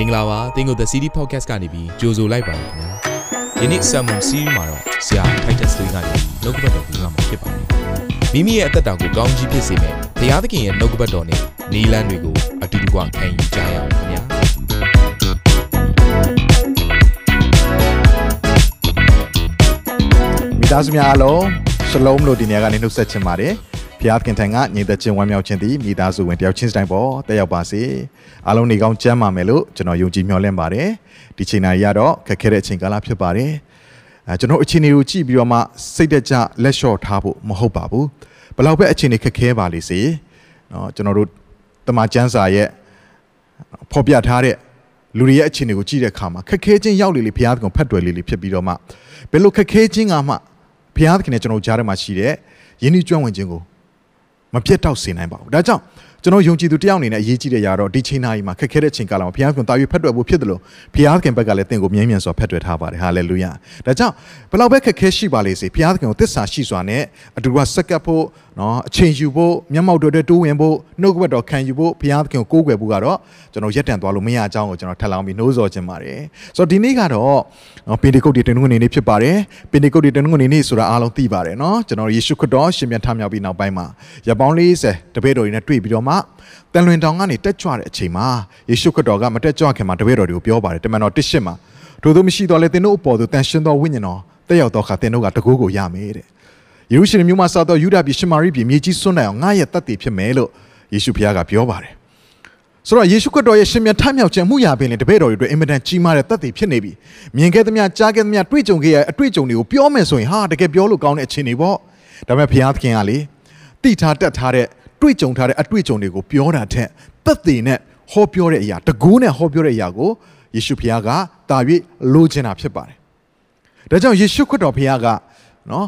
မင်္ဂလာပါသင်ကို The City Podcast ကနေပြီးကြိုဆိုလိုက်ပါရခင်ဗျာယနေ့ Sermon Series မှာတော့ဆရာ Titus လေးကနေနှုတ်ကပတ်တော်ကိုမှာဖြစ်ပါတယ်မိမိရဲ့အသက်တာကိုကောင်းကြီးဖြစ်စေမယ့်ဘုရားသခင်ရဲ့နှုတ်ကပတ်တော်နဲ့နီလန်းတွေကိုအတူတူကခံယူကြရအောင်ခင်ဗျာမိသားစုများအားလုံးရှလုံးလို့ဒီနေရာကနေနှုတ်ဆက်ချင်ပါတယ် ဖျားခင်ထံကညီသက်ချင်းဝမ်းမြောက်ခြင်းသည်မိသားစုဝင်တယောက်ချင်းတိုင်းပေါ်တက်ရောက်ပါစေအားလုံးနေကောင်းကျန်းမာမယ်လို့ကျွန်တော်ယုံကြည်မျှော်လင့်ပါတယ်ဒီချိန်နာရီကတော့ခက်ခဲတဲ့အချိန်ကာလဖြစ်ပါတယ်အဲကျွန်တော်အချိန်တွေကိုကြည့်ပြီးတော့မှစိတ်တကြလက်လျှော့ထားဖို့မဟုတ်ပါဘူးဘယ်လောက်ပဲအချိန်တွေခက်ခဲပါလိမ့်စေเนาะကျွန်တော်တို့တမန်ကျမ်းစာရဲ့ဖော်ပြထားတဲ့လူတွေရဲ့အခြေအနေကိုကြည့်တဲ့အခါမှာခက်ခဲခြင်းရောက်လေလေဘုရားသခင်ဖတ်တွယ်လေလေဖြစ်ပြီးတော့မှဘယ်လိုခက်ခဲခြင်းကမှဘုရားသခင်နဲ့ကျွန်တော်ကြားထဲမှာရှိတဲ့ယဉ်ကျေးကျွမ်းဝင်ခြင်းကို မပြတ်တောက်စေနိုင်ပါဘူးဒါကြောင့် ကျွန်တော်ယုံကြည်သူတယောက်အနေနဲ့အရေးကြီးတဲ့ຢာတော့ဒီချိန်နာရီမှာခက်ခဲတဲ့ချိန်ကာလမှာဘုရားခင်တာ၍ဖတ်တွယ်ဖို့ဖြစ်တယ်လို့ဘုရားခင်ဘက်ကလည်းတင့်ကိုမြဲမြံစွာဖတ်တွယ်ထားပါတယ်ဟာလေလုယာဒါကြောင့်ဘယ်လောက်ပဲခက်ခဲရှိပါလေစေဘုရားခင်ကိုသစ္စာရှိစွာနဲ့အတူတူဆက်ကပ်ဖို့နော်အချိန်ယူဖို့မျက်မှောက်တွေတိုးဝင်ဖို့နှုတ်ကပတ်တော်ခံယူဖို့ဘုရားခင်ကိုကိုးကွယ်ဖို့ကတော့ကျွန်တော်ရက်တန်သွားလို့မရအကြောင်းကိုကျွန်တော်ထပ်လောင်းပြီးနှိုးဆော်ခြင်းပါတယ်ဆိုတော့ဒီနေ့ကတော့နော်ပင်ဒီကုတ်တီတင်ငွေနေနေ့ဖြစ်ပါတယ်ပင်ဒီကုတ်တီတင်ငွေနေနေ့ဆိုတာအားလုံးသိပါတယ်နော်ကျွန်တော်ယေရှုခရစ်တော်ရှင်ပြန်ထမြောက်ပြီးနောက်ပိုင်းမှာရပောင်း40တပည့်တော်တွေနဲ့တွေ့ပြီးတော့မှတန်လွင်တောင်ကနေတက်ကြွတဲ့အချိန်မှာယေရှုခရစ်တော်ကမတက်ကြွခင်မှာတပည့်တော်တွေကိုပြောပါတယ်တမန်တော်တစ်ရှစ်မှာတို့တို့မရှိတော့လေသင်တို့အပေါ်သို့တန်ရှင်သောဝိညာဉ်တော်တက်ရောက်သောအခါသင်တို့ကတကူကိုရမယ်တဲ့ယေရုရှလင်မြို့မှာစသောယူဒပြည်ရှမာရိပြည်မြေကြီးစွန့်နိုင်အောင်ငါရဲ့တတ်တည်ဖြစ်မယ်လို့ယေရှုဖခင်ကပြောပါတယ်ဆိုတော့ယေရှုခရစ်တော်ရဲ့ရှင်မြတ်ထမြောက်ခြင်းမှုရာပင်လေတပည့်တော်တွေအတွက်အင်မတန်ကြီးမားတဲ့တတ်တည်ဖြစ်နေပြီမြင်ခဲ့သမျှကြားခဲ့သမျှတွေ့ကြုံခဲ့ရအတွေ့အကြုံတွေကိုပြောမယ်ဆိုရင်ဟာတကယ်ပြောလို့ကောင်းတဲ့အခြေအနေပေါ့ဒါပေမဲ့ဘုရားသခင်ကလေတိထားတတ်ထားတဲ့ တွေ့ကြုံထားတဲ့အတွေ့အကြုံတွေကိုပြောတာထက်သက်သေနဲ့ဟောပြောတဲ့အရာတကူးနဲ့ဟောပြောတဲ့အရာကိုယေရှုဖခင်ကတာ၍လိုချင်တာဖြစ်ပါတယ်။ဒါကြောင့်ယေရှုခရစ်တော်ဖခင်ကနော်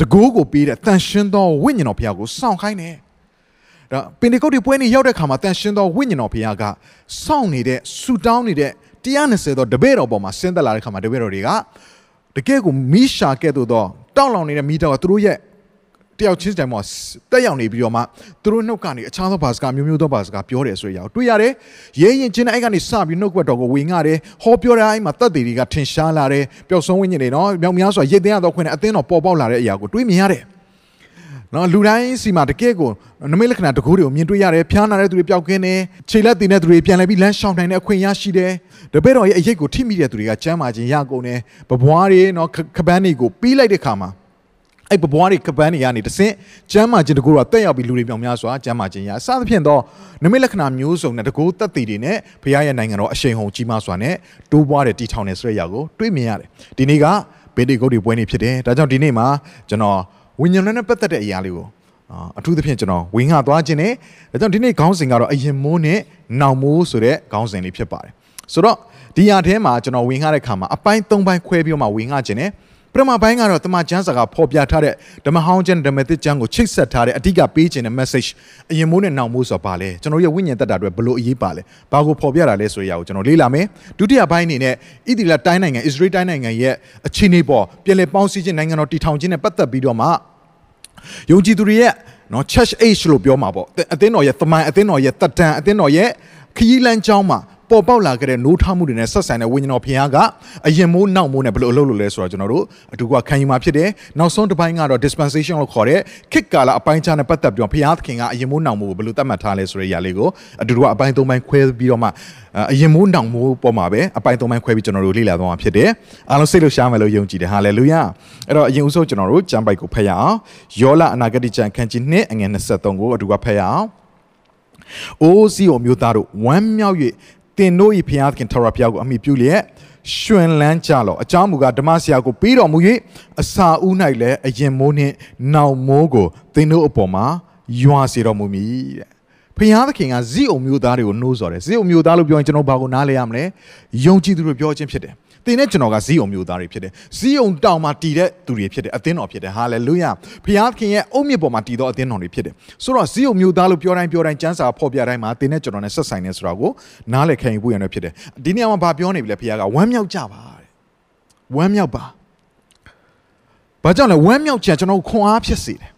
တကူးကိုပေးတဲ့တန်ရှင်းသောဝိညာဉ်တော်ဖခင်ကိုစောင့်ခိုင်းတယ်။ဒါပင်ဒီကုတ်ဒီပွဲနေရောက်တဲ့ခါမှာတန်ရှင်းသောဝိညာဉ်တော်ဖခင်ကစောင့်နေတဲ့ဆူတောင်းနေတဲ့120သောတပည့်တော်ပေါ်မှာဆင်းသက်လာတဲ့ခါမှာတပည့်တော်တွေကတကယ်ကိုမိရှာကဲ့သို့သောတောက်လောင်နေတဲ့မိတော်ကသူတို့ရဲ့ တယောက်ချင်းတိုင်မှာတက်ရောက်နေပြီးတော့မှသူတို့နှုတ်ကနေအခြားသောဘာစကားမျိုးမျိုးသောဘာစကားပြောတယ်ဆိုရအောင်တွေ့ရတယ်။ရဲရင်ချင်းတဲ့အဲ့ကနေစပြီးနှုတ်ကပတ်တော်ကိုဝင်ငါတယ်။ဟောပြောတဲ့အဲ့မှာတက်သေးတွေကထင်ရှားလာတယ်။ပျောက်ဆုံးဝိညာဉ်တွေနော်မြောက်များစွာရစ်သိမ်းရသောခွင့်နဲ့အသင်းတော်ပေါ်ပေါက်လာတဲ့အရာကိုတွေးမြင်ရတယ်။နော်လူတိုင်းစီမှာတကယ့်ကိုနမိတ်လက္ခဏာတကူတွေကိုမြင်တွေ့ရတယ်။ဖျားနာတဲ့သူတွေပျောက်ခင်းတယ်။ခြေလက်တည်တဲ့သူတွေပြန်လဲပြီးလမ်းရှောင်နိုင်တဲ့အခွင့်ရရှိတယ်။တပည့်တော်ရဲ့အရေးကိုထိမိတဲ့သူတွေကကျမ်းမာခြင်းရကုန်တယ်။ဘဘွားတွေနော်ခပန်းတွေကိုပြီးလိုက်တဲ့ခါမှာ အဲ့ပပွားတွေကပန်းတွေကနေတဆင့်ကျမ်းမာခြင်းတကူတော့တက်ရောက်ပြီးလူတွေမြောင်များစွာကျမ်းမာခြင်းရအစသဖြင့်တော့နမိတ်လက္ခဏာမျိုးစုံနဲ့တကူတက်တည်တွေနဲ့ဘုရားရဲ့နိုင်ငံတော်အရှိန်ဟုန်ကြီးမားစွာနဲ့တိုးပွားတဲ့တည်ထောင်တဲ့ဆိုတဲ့အရာကိုတွေးမြင်ရတယ်ဒီနေ့ကဘေဒီဂုတ်တွေပွဲနေဖြစ်တယ်ဒါကြောင့်ဒီနေ့မှာကျွန်တော်ဝိညာဉ်နဲ့ပတ်သက်တဲ့အရာလေးကိုအထူးသဖြင့်ကျွန်တော်ဝင်းငှသွားခြင်းနဲ့ဒါကြောင့်ဒီနေ့ခေါင်းစဉ်ကတော့အရင်မိုးနဲ့နောင်မိုးဆိုတဲ့ခေါင်းစဉ်လေးဖြစ်ပါတယ်ဆိုတော့ဒီအရာထဲမှာကျွန်တော်ဝင်းငှတဲ့ခါမှာအပိုင်း၃ပိုင်းခွဲပြီးတော့မှဝင်းငှခြင်းနဲ့ ပထမပိုင်းကတော့တမန်ကျမ်းစာကဖော်ပြထားတဲ့ဓမ္မဟောင်းကျမ်းဓမ္မသစ်ကျမ်းကိုချိတ်ဆက်ထားတဲ့အဓိကပေးခြင်းတဲ့ message အရင်မိုးနဲ့နောက်မိုးဆိုတာပါလဲကျွန်တော်ရဲ့ဝိညာဉ်သက်တာတွေဘလို့အရေးပါလဲဘာကိုဖော်ပြတာလဲဆိုရအောင်ကျွန်တော်လေ့လာမယ်ဒုတိယပိုင်းအနေနဲ့ဣသီလတိုင်းနိုင်ငံဣသရေလတိုင်းနိုင်ငံရဲ့အခြေအနေပေါ်ပြည်လည်ပေါင်းစည်းခြင်းနိုင်ငံတော်တည်ထောင်ခြင်းနဲ့ပတ်သက်ပြီးတော့မှယုံကြည်သူတွေရဲ့နော် church age လို့ပြောမှာပေါ့အသင်းတော်ရဲ့သမိုင်းအသင်းတော်ရဲ့တတန်အသင်းတော်ရဲ့ခရီးလမ်းကြောင်းမှာ ပေါ်ပေါက်လာခဲ့တဲ့နိုးထမှုတွေနဲ့ဆက်ဆိုင်တဲ့ဝိညာဉ်တော်ဖခင်ကအရင်မိုးနောက်မိုးနဲ့ဘယ်လိုအလုပ်လုပ်လဲဆိုတော့ကျွန်တော်တို့အတူကခံယူမှာဖြစ်တယ်နောက်ဆုံးတစ်ပိုင်းကတော့ dispensation လို့ခေါ်တဲ့ခေတ်ကာလအပိုင်းခြားနဲ့ပတ်သက်ပြီးတော့ဖခင်ကအရင်မိုးနောက်မိုးကိုဘယ်လိုသတ်မှတ်ထားလဲဆိုတဲ့အရာလေးကိုအတူကအပိုင်းသုံးပိုင်းခွဲပြီးတော့မှအရင်မိုးနောက်မိုးပေါ်မှာပဲအပိုင်းသုံးပိုင်းခွဲပြီးကျွန်တော်တို့လေ့လာသွားမှာဖြစ်တယ်အားလုံးစိတ်လှရှားမယ်လို့ယုံကြည်တယ်ဟာလေလုယာအဲ့တော့အရင်ဦးဆုံးကျွန်တော်တို့ကျမ်းပိုက်ကိုဖတ်ရအောင်ယောလအနာဂတိကျမ်းခန်းကြီး2အငယ်23ကိုအတူကဖတ်ရအောင်အိုးစီယိုမျိုးသားတို့ဝမ်းမြောက်၍ တင်တို့၏ဖျားခင်ထရဖျားကိုအမိပြုလျက်ရှင်လန်းကြလောအကြောင်းမူကားဓမ္မဆရာကိုပြီးတော်မူ၍အစာဦး၌လည်းအရင်မိုးနှင့်နောင်မိုးကိုတင်တို့အပေါ်မှာယွာစေတော်မူမည်တဲ့ ဖျားသခင်ကဇိအုံမျိုးသားတွေကိုနှိုးဆော်တယ်ဇိအုံမျိုးသားလို့ပြောရင်ကျွန်တော်ဘာကိုနားလဲရမလဲယုံကြည်သူတို့ပြောခြင်းဖြစ်တယ်တင်နဲ့ကျွန်တော်ကဇီးုံမျိုးသားတွေဖြစ်တယ်ဇီးုံတောင်မှာတည်တဲ့သူတွေဖြစ်တယ်အသင်းတော်ဖြစ်တယ်ဟာလေလုယဘုရားခင်ရဲ့အုတ်မြစ်ပေါ်မှာတည်သောအသင်းတော်တွေဖြစ်တယ်ဆိုတော့ဇီးုံမျိုးသားလို့ပြောတိုင်းပြောတိုင်းကျမ်းစာဖော်ပြတိုင်းမှာတင်နဲ့ကျွန်တော်နဲ့ဆက်ဆိုင်နေဆိုတာကိုနားလည်ခံယူဖို့ရနေဖြစ်တယ်ဒီနေရာမှာဗာပြောနေပြီလေဘုရားကဝမ်းမြောက်ကြပါတဲ့ဝမ်းမြောက်ပါဘာကြောင့်လဲဝမ်းမြောက်ချင်ကျွန်တော်ခွန်အားဖြစ်စေတယ်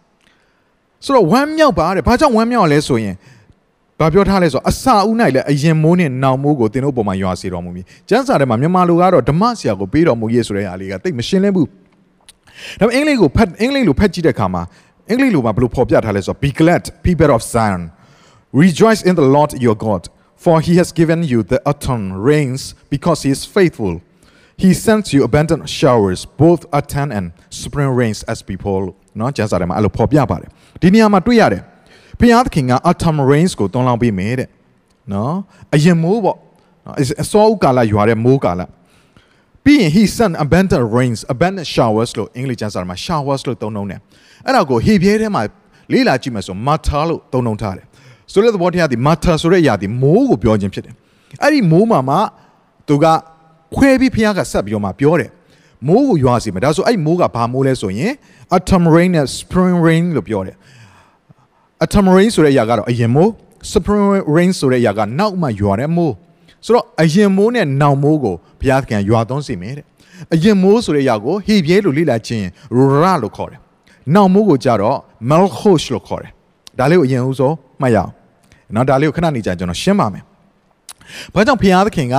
ဆိုတော့ဝမ်းမြောက်ပါတဲ့ဘာကြောင့်ဝမ်းမြောက်လဲဆိုရင် ဘ ဘာပြောထားလဲဆိုတော့အစာဦး၌လည်းအရင်မိုးနဲ့နောင်မိုးကိုသင်တို့ပုံမှာရွာစေတော်မူမည်ကျမ်းစာထဲမှာမြန်မာလူကတော့ဓမ္မဆရာကိုပေးတော်မူရေးဆိုတဲ့အားလေးကတိတ်မရှင်းလင်းဘူးဒါပေမဲ့အင်္ဂလိပ်ကိုဖတ်အင်္ဂလိပ်လိုဖတ်ကြည့်တဲ့အခါမှာအင်္ဂလိပ်လိုမှာဘယ်လိုဖော်ပြထားလဲဆိုတော့ be glad people of Zion rejoice in the Lord your God for he has given you the autumn rains because he is faithful he sends you abundant showers both autumn and spring rains as people เนาะကျမ်းစာထဲမှာအဲ့လိုဖော်ပြပါတယ်ဒီနေရာမှာတွေ့ရတယ် ဘုရားသခင်က autumn rains ကိုတွန်းလောင်းပေးမယ်တဲ့နော်အရင်မိုးပေါ့နော်အစောဥကာလရွာတဲ့မိုးကာလပြီးရင် he sent abundant rains abundant showers လို့အင်္ဂလိပ်ကျမ်းစာမှာ showers လို့သုံးနှုန်းတယ်အဲ့ဒါကိုဟေပြဲထဲမှာလေးလာကြည့်မယ်ဆို matter လို့သုံးနှုန်းထားတယ်ဆိုတဲ့သဘောတရားဒီ matter ဆိုတဲ့အရာဒီမိုးကိုပြောခြင်းဖြစ်တယ်အဲ့ဒီမိုးမှာမှသူကခွဲပြီးဖះကဆက်ပြီးတော့မှပြောတယ်မိုးကိုရွာစီမယ်ဒါဆိုအဲ့မိုးကဘာမိုးလဲဆိုရင် autumn rain နဲ့ spring rain လို့ပြောတယ် autumn rain ဆိုတဲ့အရာကတော့အရင်မိုး spring rain ဆိုတဲ့အရာကနောက်မှရွာတဲ့မိုးဆိုတော့အရင်မိုးနဲ့နောက်မိုးကိုဘုရားသခင်ရွာသွန်းစေမယ်တဲ့အရင်မိုးဆိုတဲ့အရာကိုဟေပြဲလို့လေ့လာခြင်းရလို့ခေါ်တယ်နောက်မိုးကိုကြတော့ malchosh လို့ခေါ်တယ်ဒါလေးကိုအရင်ဦးဆုံးမှတ်ရအောင်နော်ဒါလေးကိုခဏနေကြကျွန်တော်ရှင်းပါမယ်ဘာကြောင့်ဘုရားသခင်က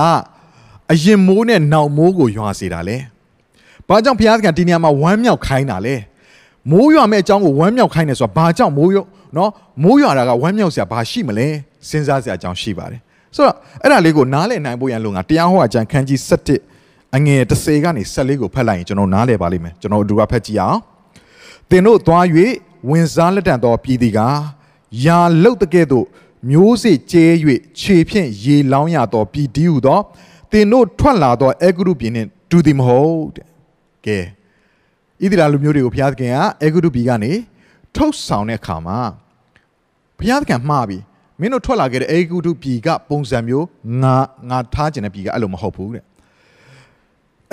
အရင်မိုးနဲ့နောက်မိုးကိုရွာစေတာလဲဘာကြောင့်ဘုရားသခင်ဒီနေရာမှာဝမ်းမြောက်ခိုင်းတာလဲမိုးရွာမဲ့အကြောင်းကိုဝမ်းမြောက်ခိုင်းတယ်ဆိုတာဘာကြောင့်မိုးရွ နော်မိုးရွာတာကဝမ်းမြောက်စရာဘာရှိမလဲစဉ်းစားစရာအကြောင်းရှိပါတယ်ဆိုတော့အဲ့ဒါလေးကိုနားလည်နိုင်ဖို့ရန်လို့ငါတရားဟောအကျမ်းခန်းကြီး7အငယ်30ကနေ14ကိုဖတ်လိုက်ရင်ကျွန်တော်နားလည်ပါလိမ့်မယ်ကျွန်တော်အတူကဖတ်ကြည့်အောင်သင်တို့သွား၍ဝင်စားလက်တံသောပြည်သည်ကယာလုတ်တကဲ့သို့မျိုးစေ့ကျဲ၍ခြေဖြင့်ရေလောင်းရသောပြည်တည်ဟုသောသင်တို့ထွက်လာသောအေဂရုပြည်နှင့်တူသည်မဟုတ်တဲ့ကဲဣသရေလလူမျိုးတွေကိုဘုရားသခင်ကအေဂရုပြည်ကနေထုတ်ဆောင်တဲ့အခါမှာ ဘုရားသခင်မှားပြီမင်းတို့ထွက်လာခဲ့တဲ့အေဂရုပြည်ကပုံစံမျိုးငါငါထားခြင်းတဲ့ပြည်ကအဲ့လိုမဟုတ်ဘူးတဲ့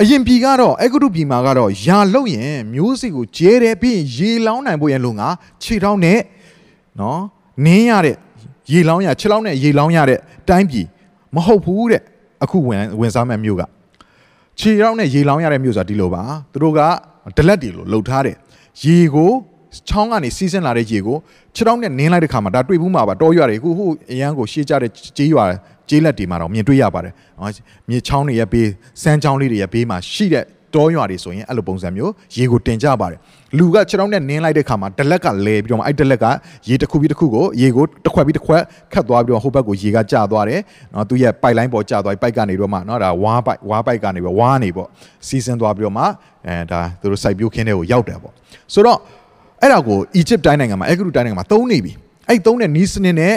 အရင်ပြည်ကတော့အေဂရုပြည်မှာကတော့ယာလုတ်ရင်မျိုးစေ့ကိုကျဲတယ်ပြီးရင်ရေလောင်းနိုင်ဖို့ရန်လို့ငါခြေထောက်နဲ့နော်နင်းရတဲ့ရေလောင်းရခြေထောက်နဲ့ရေလောင်းရတဲ့တိုင်းပြည်မဟုတ်ဘူးတဲ့အခုဝင်ဝင်စားမဲ့မြို့ကခြေထောက်နဲ့ရေလောင်းရတဲ့မြို့ဆိုတာဒီလိုပါသူတို့ကဒလက်တွေလို့လှုပ်ထားတယ်ရေကို ချောင်းကနေစီးဆင်းလာတဲ့ရေကိုခြေထောက်နဲ့နင်းလိုက်တဲ့ခါမှာဒါတွေ့ဘူးမှာပါတောရွာတွေအခုဟိုအရန်ကိုရှေးကြတဲ့ကြေးရွာကြေးလက်တွေမှာတော့မြင်တွေ့ရပါတယ်မြေချောင်းတွေရဲ့ဘေးစမ်းချောင်းလေးတွေရဲ့ဘေးမှာရှိတဲ့တောရွာတွေဆိုရင်အဲ့လိုပုံစံမျိုးရေကိုတင်ကြပါတယ်လူကခြေထောက်နဲ့နင်းလိုက်တဲ့ခါမှာဒလက်ကလဲပြီးတော့မှအဲ့ဒလက်ကရေတစ်ခုပြီးတစ်ခုကိုရေကိုတစ်ခွက်ပြီးတစ်ခွက်ခတ်သွားပြီးတော့ဟိုဘက်ကိုရေကကျသွားတယ်နော်သူရဲ့ပိုက်လိုင်းပေါ်ကျသွားပြီးပိုက်ကနေတော့မှနော်ဒါဝါးပိုက်ဝါးပိုက်ကနေပြီးဝါးနေပေါ့စီးဆင်းသွားပြီးတော့မှအဲဒါသူတို့စိုက်ပျိုးခင်းတဲ့ကိုရောက်တယ်ပေါ့ဆိုတော့ အဲ့ဒါကိုအီဂျစ်တိုင်းနိုင်ငံမှာအဲဂရုတိုင်းနိုင်ငံမှာသုံးနေပြီအဲ့သုံးတဲ့နီးစနစ်နဲ့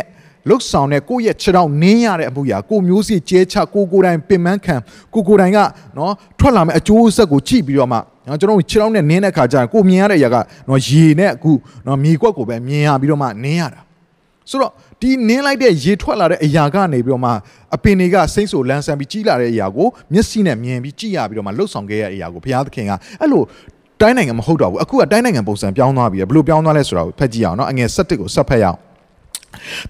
လုတ်ဆောင်တဲ့ကိုယ့်ရဲ့ခြေထောက်နင်းရတဲ့အမှုရာကိုမျိုးစီကျဲချကိုကိုတိုင်းပင်မခံကိုကိုတိုင်းကနော်ထွက်လာမယ့်အကျိုးဆက်ကိုကြည့်ပြီးတော့မှနော်ကျွန်တော်တို့ခြေထောက်နဲ့နင်းတဲ့ခါကျရင်ကိုမြင်ရတဲ့အရာကနော်ရေနဲ့အခုနော်မြေကွက်ကိုပဲမြင်ရပြီးတော့မှနင်းရတာဆိုတော့ဒီနင်းလိုက်တဲ့ရေထွက်လာတဲ့အရာကနေပြီးတော့မှအပင်တွေကစိမ့်ဆိုလန်းဆန်းပြီးကြီးလာတဲ့အရာကိုမျက်စိနဲ့မြင်ပြီးကြည့်ရပြီးတော့မှလှုပ်ဆောင်ခဲ့ရတဲ့အရာကိုဘုရားသခင်ကအဲ့လို တိုင်းနိုင်ငံမဟုတ်တော့ဘူးအခုကတိုင်းနိုင်ငံပုံစံပြောင်းသွားပြီဘယ်လိုပြောင်းသွားလဲဆိုတာကိုဖတ်ကြည့်အောင်နော်အငယ်7ကိုဆက်ဖတ်ရအောင်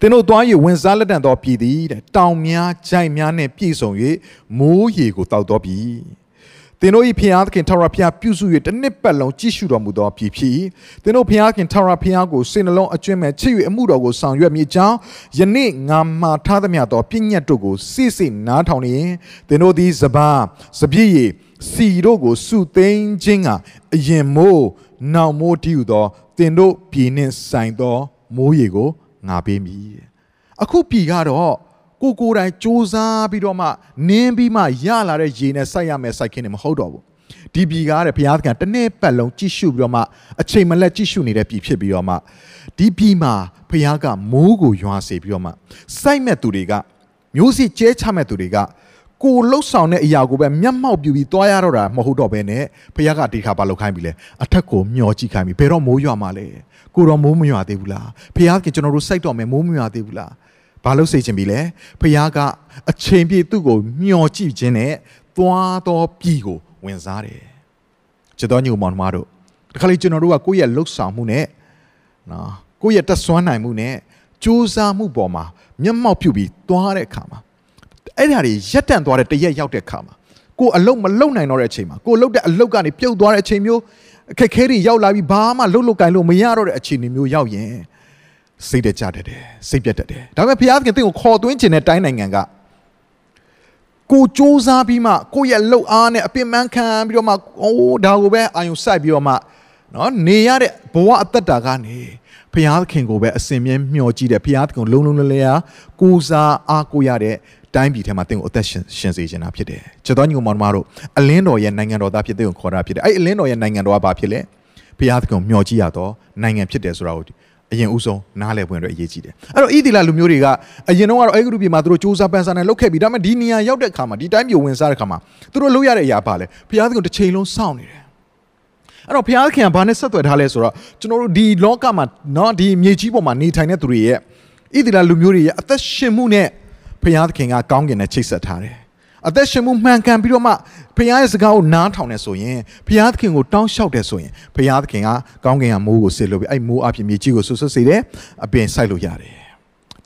သင်တို့သွား၍ဝင်စားလက်တံသောပြည်သည်တဲ့တောင်များကြိုက်များနှင့်ပြည့်စုံ၍မိုးရေကိုတောက်တော်ပြည်သင်တို့၏ဖျားသခင်ထာဝရဘုရားပြုစု၍တစ်နှစ်ပတ်လုံးကြည့်ရှုတော်မူသောပြည်ဖြစ်သင်တို့ဖျားခင်ထာဝရဘုရားကိုစိတ်နှလုံးအကျွမ်းမဲ့ချစ်၍အမှုတော်ကိုဆောင်ရွက်မိကြောင်းယနေ့ငါမှာထားသမျှသောပြည့်ညတ်တို့ကိုစိစိနားထောင်နေရင်သင်တို့သည်စပါးစပြည့်ရည် စီတို့ကိုစုသိမ်းခြင်းကအရင်မိုးနောက်မိုးတည်ဟူသောသင်တို့ပြည်နှင့်ဆိုင်သောမိုးရေကိုငါပေးမည်အခုပြည်ကတော့ကိုကိုယ်တိုင်စူးစမ်းပြီးတော့မှနင်းပြီးမှရလာတဲ့ရေနဲ့စိုက်ရမယ်စိုက်ခင်းနေမဟုတ်တော့ဘူးဒီပြည်ကားတဲ့ဘုရားသခင်တစ်နေ့ပတ်လုံးကြည့်ရှုပြီးတော့မှအချိန်မလက်ကြည့်ရှုနေတဲ့ပြည်ဖြစ်ပြီးတော့မှဒီပြည်မှာဘုရားကမိုးကိုရွာစေပြီးတော့မှစိုက်မဲ့သူတွေကမျိုးစိကျဲချမဲ့သူတွေက ကိုလှုပ်ဆောင်တဲ့အရာကိုပဲမျက်မှောက်ပြပြီးသွားရတော့တာမဟုတ်တော့ဘဲနဲ့ဘုရားကဒီခါပါလောက်ခိုင်းပြီလေအထက်ကိုမျောကြည့်ခိုင်းပြီဘယ်တော့မိုးရွာမှာလဲကိုတော့မိုးမရွာသေးဘူးလားဘုရားကကျွန်တော်တို့စိုက်တော့မယ်မိုးမရွာသေးဘူးလားဘာလို့စိတ်ချင်ပြီလဲဘုရားကအချိန်ပြည့်သူ့ကိုမျောကြည့်ခြင်းနဲ့သွားတော်ပြည်ကိုဝင်စားတယ်ချစ်တော်ညူမောင်မတို့တခါလေကျွန်တော်တို့ကကိုယ့်ရဲ့လှုပ်ဆောင်မှုနဲ့နော်ကိုယ့်ရဲ့တက်ဆွမ်းနိုင်မှုနဲ့စူးစမ်းမှုပေါ်မှာမျက်မှောက်ပြုပြီးသွားတဲ့အခါမှာ အဲ့ဒါတွေရက်တန့်သွားတဲ့တရက်ရောက်တဲ့ခါမှာကိုအလုတ်မလုံနိုင်တော့တဲ့အချိန်မှာကိုလုတ်တဲ့အလုတ်ကနေပြုတ်သွားတဲ့အချိန်မျိုးအခက်ခဲတွေရောက်လာပြီးဘာမှလှုပ်လှုပ်ကင်လို့မရတော့တဲ့အခြေအနေမျိုးရောက်ရင်စိတ်တကြတတ်တယ်စိတ်ပြတ်တတ်တယ်ဒါပေမဲ့ဘုရားသခင်တင့်ကိုခေါ်သွင်းခြင်းတဲ့တိုင်းနိုင်ငံကကိုစ조사ပြီးမှကိုရဲ့လှုပ်အားနဲ့အပင်ပန်းခံပြီးတော့မှအိုးဒါကိုပဲအာယုံစိုက်ပြီးတော့မှနော်နေရတဲ့ဘဝအသက်တာကနေဘုရားသခင်ကိုပဲအစဉ်မြဲမျှော်ကြည့်တယ်ဘုရားသခင်ကိုလုံးလုံးလဲလဲကိုးစားအားကိုးရတဲ့ တိုင်းပြည်ထဲမှာတင်ကိုအသက်ရှင်ရှင်စေချင်တာဖြစ်တယ်။ချက်တော်ညီကောင်မောင်တို့အလင်းတော်ရဲ့နိုင်ငံတော်သားဖြစ်တဲ့ကိုခေါ်တာဖြစ်တယ်။အဲ့အလင်းတော်ရဲ့နိုင်ငံတော်ကဘာဖြစ်လဲ။ဘုရားသခင်မျှော်ကြည့်ရတော့နိုင်ငံဖြစ်တယ်ဆိုတာကိုအရင်ဦးဆုံးနားလည်ပွင့်တော့အရေးကြီးတယ်။အဲ့တော့ဣသီလလူမျိုးတွေကအရင်တော့ကတော့အေဂရုပြည်မှာသူတို့စူးစမ်းပန်းစားနေလုပ်ခဲ့ပြီးဒါပေမဲ့ဒီနေရာရောက်တဲ့အခါမှာဒီတိုင်းပြည်ဝင်စားတဲ့အခါမှာသူတို့လုပ်ရတဲ့အရာပါလေဘုရားသခင်တစ်ချိန်လုံးစောင့်နေတယ်အဲ့တော့ဘုရားခင်ကဘာနဲ့ဆက်သွယ်ထားလဲဆိုတော့ကျွန်တော်တို့ဒီလောကမှာเนาะဒီမြေကြီးပေါ်မှာနေထိုင်တဲ့သူတွေရဲ့ဣသီလလူမျိုးတွေရဲ့အသက်ရှင်မှုနဲ့ ဘုရားသခင်ကကောင်းကင်နဲ့ချိတ်ဆက်ထားတယ်အသက်ရှင်မှုမှန်ကန်ပြီးတော့မှဘုရားရဲ့စကားကိုနားထောင်နေဆိုရင်ဘုရားသခင်ကိုတောင်းလျှောက်တယ်ဆိုရင်ဘုရားသခင်ကကောင်းကင်ကမိုးကိုဆစ်လို့ပြီးအဲ့မိုးအပြင်မြေကြီးကိုဆွတ်ဆွတ်စေတယ်အပင်စိုက်လို့ရတယ်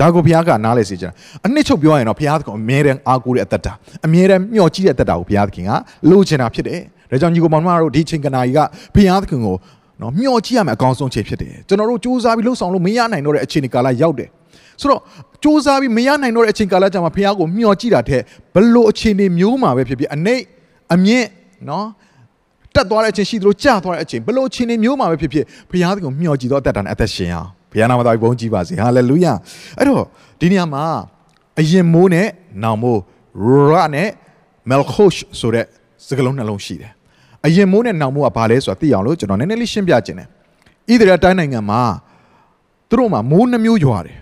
ဒါကိုဘုရားကနားလဲစေချင်တာအနှစ်ချုပ်ပြောရရင်တော့ဘုရားသခင်အမြဲတမ်းအားကိုးတဲ့အသက်တာအမြဲတမ်းမျှော်ကြည့်တဲ့အသက်တာကိုဘုရားသခင်ကလိုချင်တာဖြစ်တယ်ဒါကြောင့်ညီကိုမောင်မတို့ဒီချိန်ကနာကြီးကဘုရားသခင်ကိုနော်မျှော်ကြည့်ရမယ်အကောင်းဆုံးချိန်ဖြစ်တယ်ကျွန်တော်တို့စူးစမ်းပြီးလှုပ်ဆောင်လို့မရနိုင်တော့တဲ့အချိန်ကာလရောက်တယ် ဆိုတော့စူးစမ်းပြီးမရနိုင်တော့တဲ့အချိန်ကာလကြာမှာဘုရားကိုမျှော်ကြည့်တာတဲ့ဘလို့အချိန်တွေမျိုးမှာပဲဖြစ်ဖြစ်အနေအမြင့်နော်တက်သွားတဲ့အချိန်ရှိသလိုကျသွားတဲ့အချိန်ဘလို့အချိန်တွေမျိုးမှာပဲဖြစ်ဖြစ်ဘုရားသခင်ကိုမျှော်ကြည့်တော့အသက်တာနဲ့အသက်ရှင်အောင်ဘုရားနာမတော်ဘုန်းကြီးပါစေဟာလေလုယာအဲ့တော့ဒီနေရာမှာအရင်မိုးနဲ့နောင်မိုးရနဲ့မဲလ်ခိုရှ်ဆိုတဲ့စကလုံးနှလုံးရှိတယ်အရင်မိုးနဲ့နောင်မိုးကဘာလဲဆိုတာသိအောင်လို့ကျွန်တော်နည်းနည်းလေးရှင်းပြခြင်းတယ်ဣသရေလတိုင်းနိုင်ငံမှာသူတို့မှာမိုးနှမျိုးရွာတယ်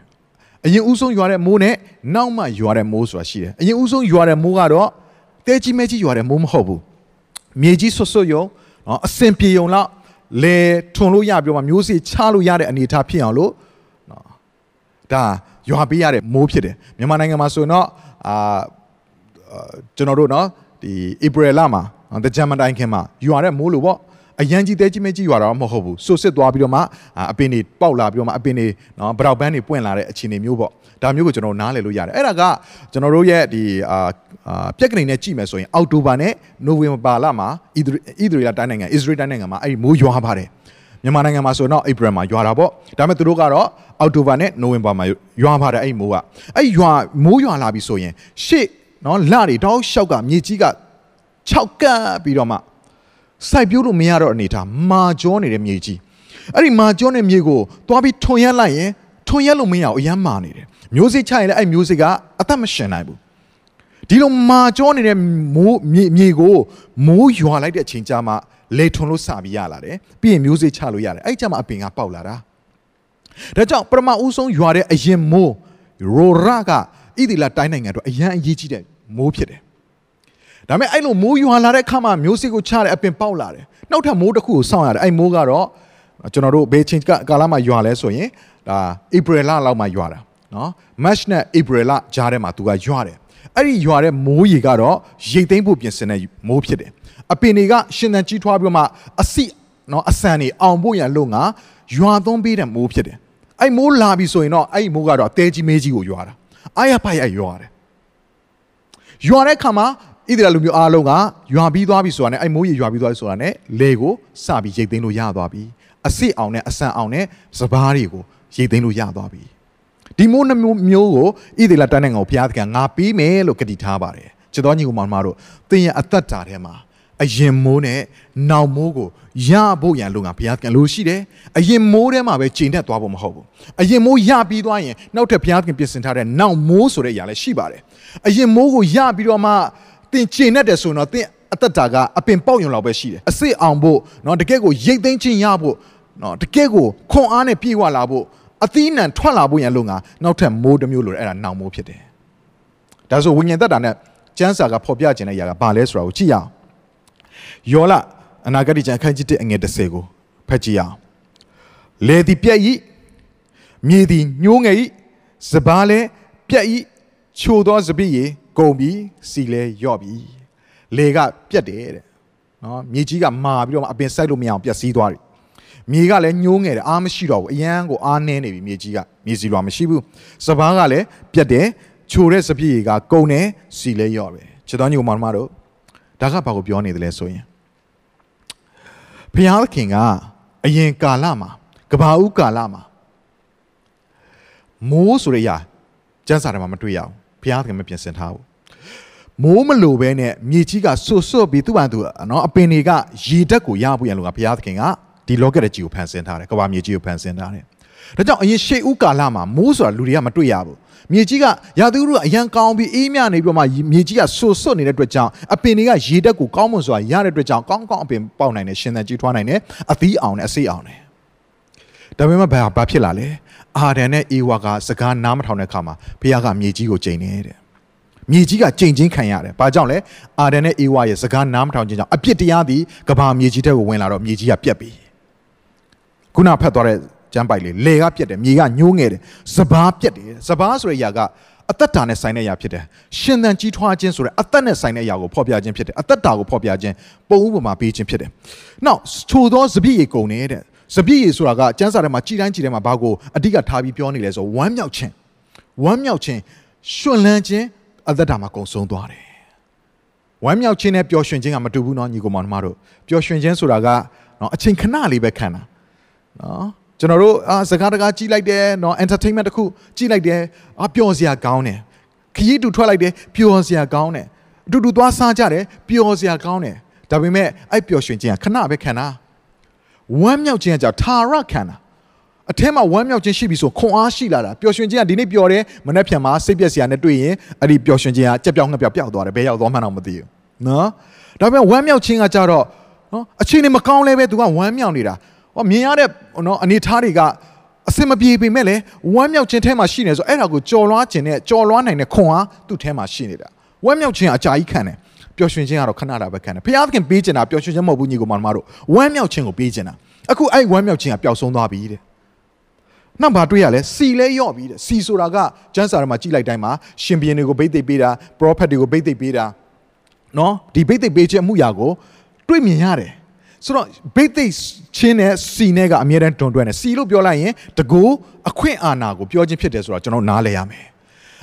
အရင်ဦးဆုံးရွာတဲ့မိုးနဲ့နောက်မှရွာတဲ့မိုးဆိုတာရှိတယ်အရင်ဦးဆုံးရွာတဲ့မိုးကတော့တဲကြီးမဲကြီးရွာတဲ့မိုးမဟုတ်ဘူးမြေကြီးဆွတ်ဆွတ်ယုံနော်အစင်ပြေယုံလောက်လေထွန်လို့ရပြောမှမျိုးစေ့ချလို့ရတဲ့အနေအထားဖြစ်အောင်လို့နော်ဒါရွာပေးရတဲ့မိုးဖြစ်တယ်မြန်မာနိုင်ငံမှာဆိုရင်တော့အာကျွန်တော်တို့နော်ဒီဧပြီလမှာတကြံမတိုင်ခင်မှာယူရတဲ့မိုးလို့ပေါ့ အရန်ကြီးတဲကြီးမဲကြီးရွာတော့မဟုတ်ဘူးဆွစစ်သွားပြီးတော့မှအပင်တွေပေါက်လာပြီးတော့မှအပင်တွေနော်ဘရောက်ပန်းတွေပွင့်လာတဲ့အခြေအနေမျိုးပေါ့ဒါမျိုးကိုကျွန်တော်နားလည်လို့ရတယ်အဲ့ဒါကကျွန်တော်တို့ရဲ့ဒီအာပြက်ကနေနဲ့ကြည့်မယ်ဆိုရင်အောက်တိုဘာနဲ့နိုဝင်ဘာလမှာဣသရေလတိုင်းနိုင်ငံဣသရေလတိုင်းနိုင်ငံမှာအဲ့ဒီမိုးရွာပါတယ်မြန်မာနိုင်ငံမှာဆိုတော့ဧပြီမှာရွာတာပေါ့ဒါပေမဲ့သူတို့ကတော့အောက်တိုဘာနဲ့နိုဝင်ဘာမှာရွာပါတယ်အဲ့မိုးကအဲ့ရွာမိုးရွာလာပြီဆိုရင်ရှေ့နော်လတွေတောက်လျှောက်ကမြေကြီးက6ကပ်ပြီးတော့မှ စိုက်ပျိုးလို့မရတော့အနေထားမာကျောနေတဲ့မြေကြီးအဲ့ဒီမာကျောတဲ့မြေကိုသွားပြီးထွန်ရက်လိုက်ရင်ထွန်ရက်လို့မရအောင်အယမ်းမာနေတယ်မျိုးစိချရင်လည်းအဲ့မျိုးစိကအသက်မရှင်နိုင်ဘူးဒီလိုမာကျောနေတဲ့မိုးမြေကိုမိုးရွာလိုက်တဲ့အချိန်ကြာမှလေထွန်လို့စပြီးရလာတယ်ပြီးရင်မျိုးစိချလို့ရတယ်အဲ့ကြမှာအပင်ကပေါက်လာတာဒါကြောင့်ပရမဦးဆုံးရွာတဲ့အရင်မိုးရိုရာကဣသီလတိုင်းနိုင်ငံတို့အရန်အရေးကြီးတဲ့မိုးဖြစ်တယ် ဒါပေမဲ့အဲ့လိုမိုးရွာလာတဲ့အခါမှာမျိုးစိကိုချတဲ့အပင်ပေါက်လာတယ်နောက်ထပ်မိုးတစ်ခုကိုစောင့်ရတယ်အဲ့မိုးကတော့ကျွန်တော်တို့ဘေးချင်းကာလမှာရွာလဲဆိုရင်ဒါဧပြီလလောက်မှာရွာတာနော် match နဲ့ April လကြားထဲမှာသူကရွာတယ်အဲ့ဒီရွာတဲ့မိုးရေကတော့ရိတ်သိမ်းဖို့ပြင်ဆင်တဲ့မိုးဖြစ်တယ်အပင်တွေကရှင်သန်ကြီးထွားပြီးမှအစီနော်အဆန်တွေအောင်ဖို့ရန်လို့ငါရွာသွန်းပေးတဲ့မိုးဖြစ်တယ်အဲ့မိုးလာပြီဆိုရင်တော့အဲ့မိုးကတော့တဲကြီးမဲကြီးကိုရွာတာအားရပါရရွာတယ်ရွာတဲ့ခါမှာ ဣသရေလလူမျိုးအားလုံးကရွာပြီးသွားပြီဆိုတာနဲ့အဲ့မိုးရေရွာပြီးသွားပြီဆိုတာနဲ့လေကိုစပြီးရိတ်သိမ်းလို့ရသွားပြီအစစ်အောင်နဲ့အဆန်အောင်နဲ့စပားတွေကိုရိတ်သိမ်းလို့ရသွားပြီဒီမိုးနှမျိုးကိုဣသေလတန်းနိုင်ငံကိုဘုရားသခင်ငါပေးမယ်လို့ကတိထားပါတယ်ချစ်တော်ညီကိုမောင်မတို့သင်ရဲ့အသက်တာထဲမှာအရင်မိုးနဲ့နောက်မိုးကိုရဖို့ရန်လို့ငါဘုရားသခင်လို့ရှိတယ်အရင်မိုးထဲမှာပဲချိန်တက်သွားဖို့မဟုတ်ဘူးအရင်မိုးရပြီးသွားရင်နောက်ထပ်ဘုရားသခင်ပြင်ဆင်ထားတဲ့နောက်မိုးဆိုတဲ့အရာလည်းရှိပါတယ်အရင်မိုးကိုရပြီးတော့မှ သင်ချိန်နဲ့တယ်ဆိုတော့သင်အသက်တာကအပင်ပေါက်ရုံလောက်ပဲရှိတယ်အစစ်အောင်ဖို့เนาะတကယ်ကိုရိတ်သိမ်းခြင်းရဖို့เนาะတကယ်ကိုခွန်အားနဲ့ပြေဝလာဖို့အသီးနှံထွက်လာဖို့ရန်လို့ငါနောက်ထပ်မိုးတစ်မျိုးလိုအဲ့ဒါနောင်မိုးဖြစ်တယ်ဒါဆိုဝိညာဉ်သက်တာနဲ့ကျမ်းစာကဖော်ပြခြင်းတဲ့အရာကဘာလဲဆိုတာကိုကြည့်ရအောင်ယောလအနာဂတိကျမ်းအခန်းကြီး1အငယ်30ကိုဖတ်ကြည့်ရအောင်လေသည်ပြက်ဤမြေသည်ညှိုးငယ်ဤစပားလဲပြက်ဤချိုသောစပည့်ရေ ကုန်ပြီးစီလဲယော့ပြီလေကပြက်တယ်တဲ့နော်မြေကြီးကမာပြီးတော့အပင်စိုက်လို့မရအောင်ပျက်စီးသွားတယ်မြေကလည်းညှိုးငယ်တယ်အားမရှိတော့ဘူးအရန်ကိုအားနည်းနေပြီမြေကြီးကမြေစီလွာမရှိဘူးစပားကလည်းပြက်တယ်ချိုတဲ့စပြည့်ကကုံတယ်စီလဲရော့ပဲခြေတော်ညိုမောင်မတို့ဒါကဘာကိုပြောနေတယ်လဲဆိုရင်ဘုရားသခင်ကအရင်ကာလမှာကဘာဦးကာလမှာမိုးဆိုတဲ့အရာကျမ်းစာထဲမှာမတွေ့ရဘူး ဘုရားသခင်မပြင်ဆင်ထားဘူးမိုးမလိုပဲနဲ့မြေကြီးကဆွတ်ဆွတ်ပြီးသူ့ဘာသူနော်အပင်တွေကရေတက်ကိုရဖို့ရန်လို့ကဘုရားသခင်ကဒီလောကရဲ့ကြီးကိုဖန်ဆင်းထားတယ်ကဘာမြေကြီးကိုဖန်ဆင်းထားတယ်ဒါကြောင့်အရင်ရှေးဦးကာလမှာမိုးဆိုတာလူတွေကမတွေ့ရဘူးမြေကြီးကရာသီဥတုကအရန်ကောင်းပြီးအေးမြနေပြီးတော့မှမြေကြီးကဆွတ်ဆွတ်နေတဲ့အတွက်ကြောင့်အပင်တွေကရေတက်ကိုကောင်းမွန်စွာရတဲ့အတွက်ကြောင့်ကောင်းကောင်းအပင်ပေါက်နိုင်တယ်ရှင်သန်ကြီးထွားနိုင်တယ်အသီးအောင်နဲ့အစိအောင်တယ်ဒါပေမဲ့ဘာဘာဖြစ်လာလဲ အာဒန်နဲ့အေဝါကစကားနားမထောင်တဲ့အခါမှာဘုရားကမြေကြီးကိုချိန်နေတဲ့မြေကြီးကချိန်ချင်းခံရတယ်။ဘာကြောင့်လဲ။အာဒန်နဲ့အေဝါရဲ့စကားနားမထောင်ခြင်းကြောင့်အပြစ်တရားသည်ကဘာမြေကြီးတဲ့ကိုဝင်လာတော့မြေကြီးကပြက်ပြီ။ခုနဖတ်သွားတဲ့ကျမ်းပိုက်လေးလေကပြက်တယ်မြေကညှိုးငယ်တယ်စပားပြက်တယ်စပားဆိုတဲ့အရာကအသက်တာနဲ့ဆိုင်တဲ့အရာဖြစ်တယ်။ရှင်သန်ကြီးထွားခြင်းဆိုတဲ့အသက်နဲ့ဆိုင်တဲ့အရာကိုဖော်ပြခြင်းဖြစ်တယ်။အသက်တာကိုဖော်ပြခြင်းပုံဥပမာပေးခြင်းဖြစ်တယ်။နောက်ချိုသောစပြည့်ရေကုန်နေတဲ့ စပြည့်ရေဆိုတာကကျမ်းစာထဲမှာကြည်တိုင်းကြည်တိုင်းမှာဘာကိုအဓိကထားပြီးပြောနေလဲဆိုဝမ်းမြောက်ခြင်းဝမ်းမြောက်ခြင်းရှင်လန်းခြင်းအသက်တာမှာကုံဆုံးသွားတယ်ဝမ်းမြောက်ခြင်းနဲ့ပျော်ရွှင်ခြင်းကမတူဘူးเนาะညီကောင်မောင်တို့ပျော်ရွှင်ခြင်းဆိုတာကเนาะအချိန်ခဏလေးပဲခံတာเนาะကျွန်တော်တို့အာစကားတကားကြည့်လိုက်တယ်เนาะ entertainment တစ်ခုကြည့်လိုက်တယ်အာပျော်စရာကောင်းတယ်ခရီးတူထွက်လိုက်တယ်ပျော်စရာကောင်းတယ်အတူတူသွားစားကြတယ်ပျော်စရာကောင်းတယ်ဒါပေမဲ့အဲ့ပျော်ရွှင်ခြင်းကခဏပဲခံတာ ဝမ်းမြောက်ခြင်းကကြောင့်ထာရခံတာအထက်မှာဝမ်းမြောက်ခြင်းရှိပြီဆိုခွန်အားရှိလာတာပျော်ရွှင်ခြင်းကဒီနေ့ပျော်တယ်မနေ့ပြန်မှာစိတ်ပြက်စရာနဲ့တွေ့ရင်အဲ့ဒီပျော်ရွှင်ခြင်းကကြက်ပြောင်းငှက်ပြောင်းပျောက်သွားတယ်ဘယ်ရောက်သွားမှန်းတော့မသိဘူးနော်ဒါပေမဲ့ဝမ်းမြောက်ခြင်းကကြတော့နော်အချိန်နေမကောင်းလဲပဲသူကဝမ်းမြောက်နေတာဟောမြင်ရတဲ့နော်အနေထားတွေကအစင်မပြေပေမဲ့လည်းဝမ်းမြောက်ခြင်းထဲမှာရှိနေဆိုအဲ့ဒါကိုကြော်လွှားခြင်းနဲ့ကြော်လွှားနိုင်တဲ့ခွန်အားသူ့ထဲမှာရှိနေတာဝမ်းမြောက်ခြင်းအကြာကြီးခံတယ် ပျော်ရွှင်ခြင်းကတော့ခဏတာပဲခံတယ်ဘုရားသခင်ပေးခြင်းတာပျော်ရွှင်ခြင်းမဟုတ်ဘူးညီကောင်မတို့ဝမ်းမြောက်ခြင်းကိုပေးခြင်းတာအခုအဲ့ဝမ်းမြောက်ခြင်းကပျောက်ဆုံးသွားပြီတဲ့နောက်ဘာတွေ့ရလဲစီလဲယော့ပြီတဲ့စီဆိုတာကကျမ်းစာထဲမှာကြည့်လိုက်တိုင်းမှာရှင်ဘီရင်တွေကိုဗိတ်သိက်ပေးတာပရောဖက်တွေကိုဗိတ်သိက်ပေးတာနော်ဒီဗိတ်သိက်ပေးခြင်းအမှုရာကိုတွေ့မြင်ရတယ်ဆိုတော့ဗိတ်သိက်ချင်းနဲ့စီနဲ့ကအမြဲတမ်းတွန်တွဲနေစီလို့ပြောလိုက်ရင်တကူအခွင့်အာဏာကိုပြောခြင်းဖြစ်တယ်ဆိုတော့ကျွန်တော်နားလဲရမယ်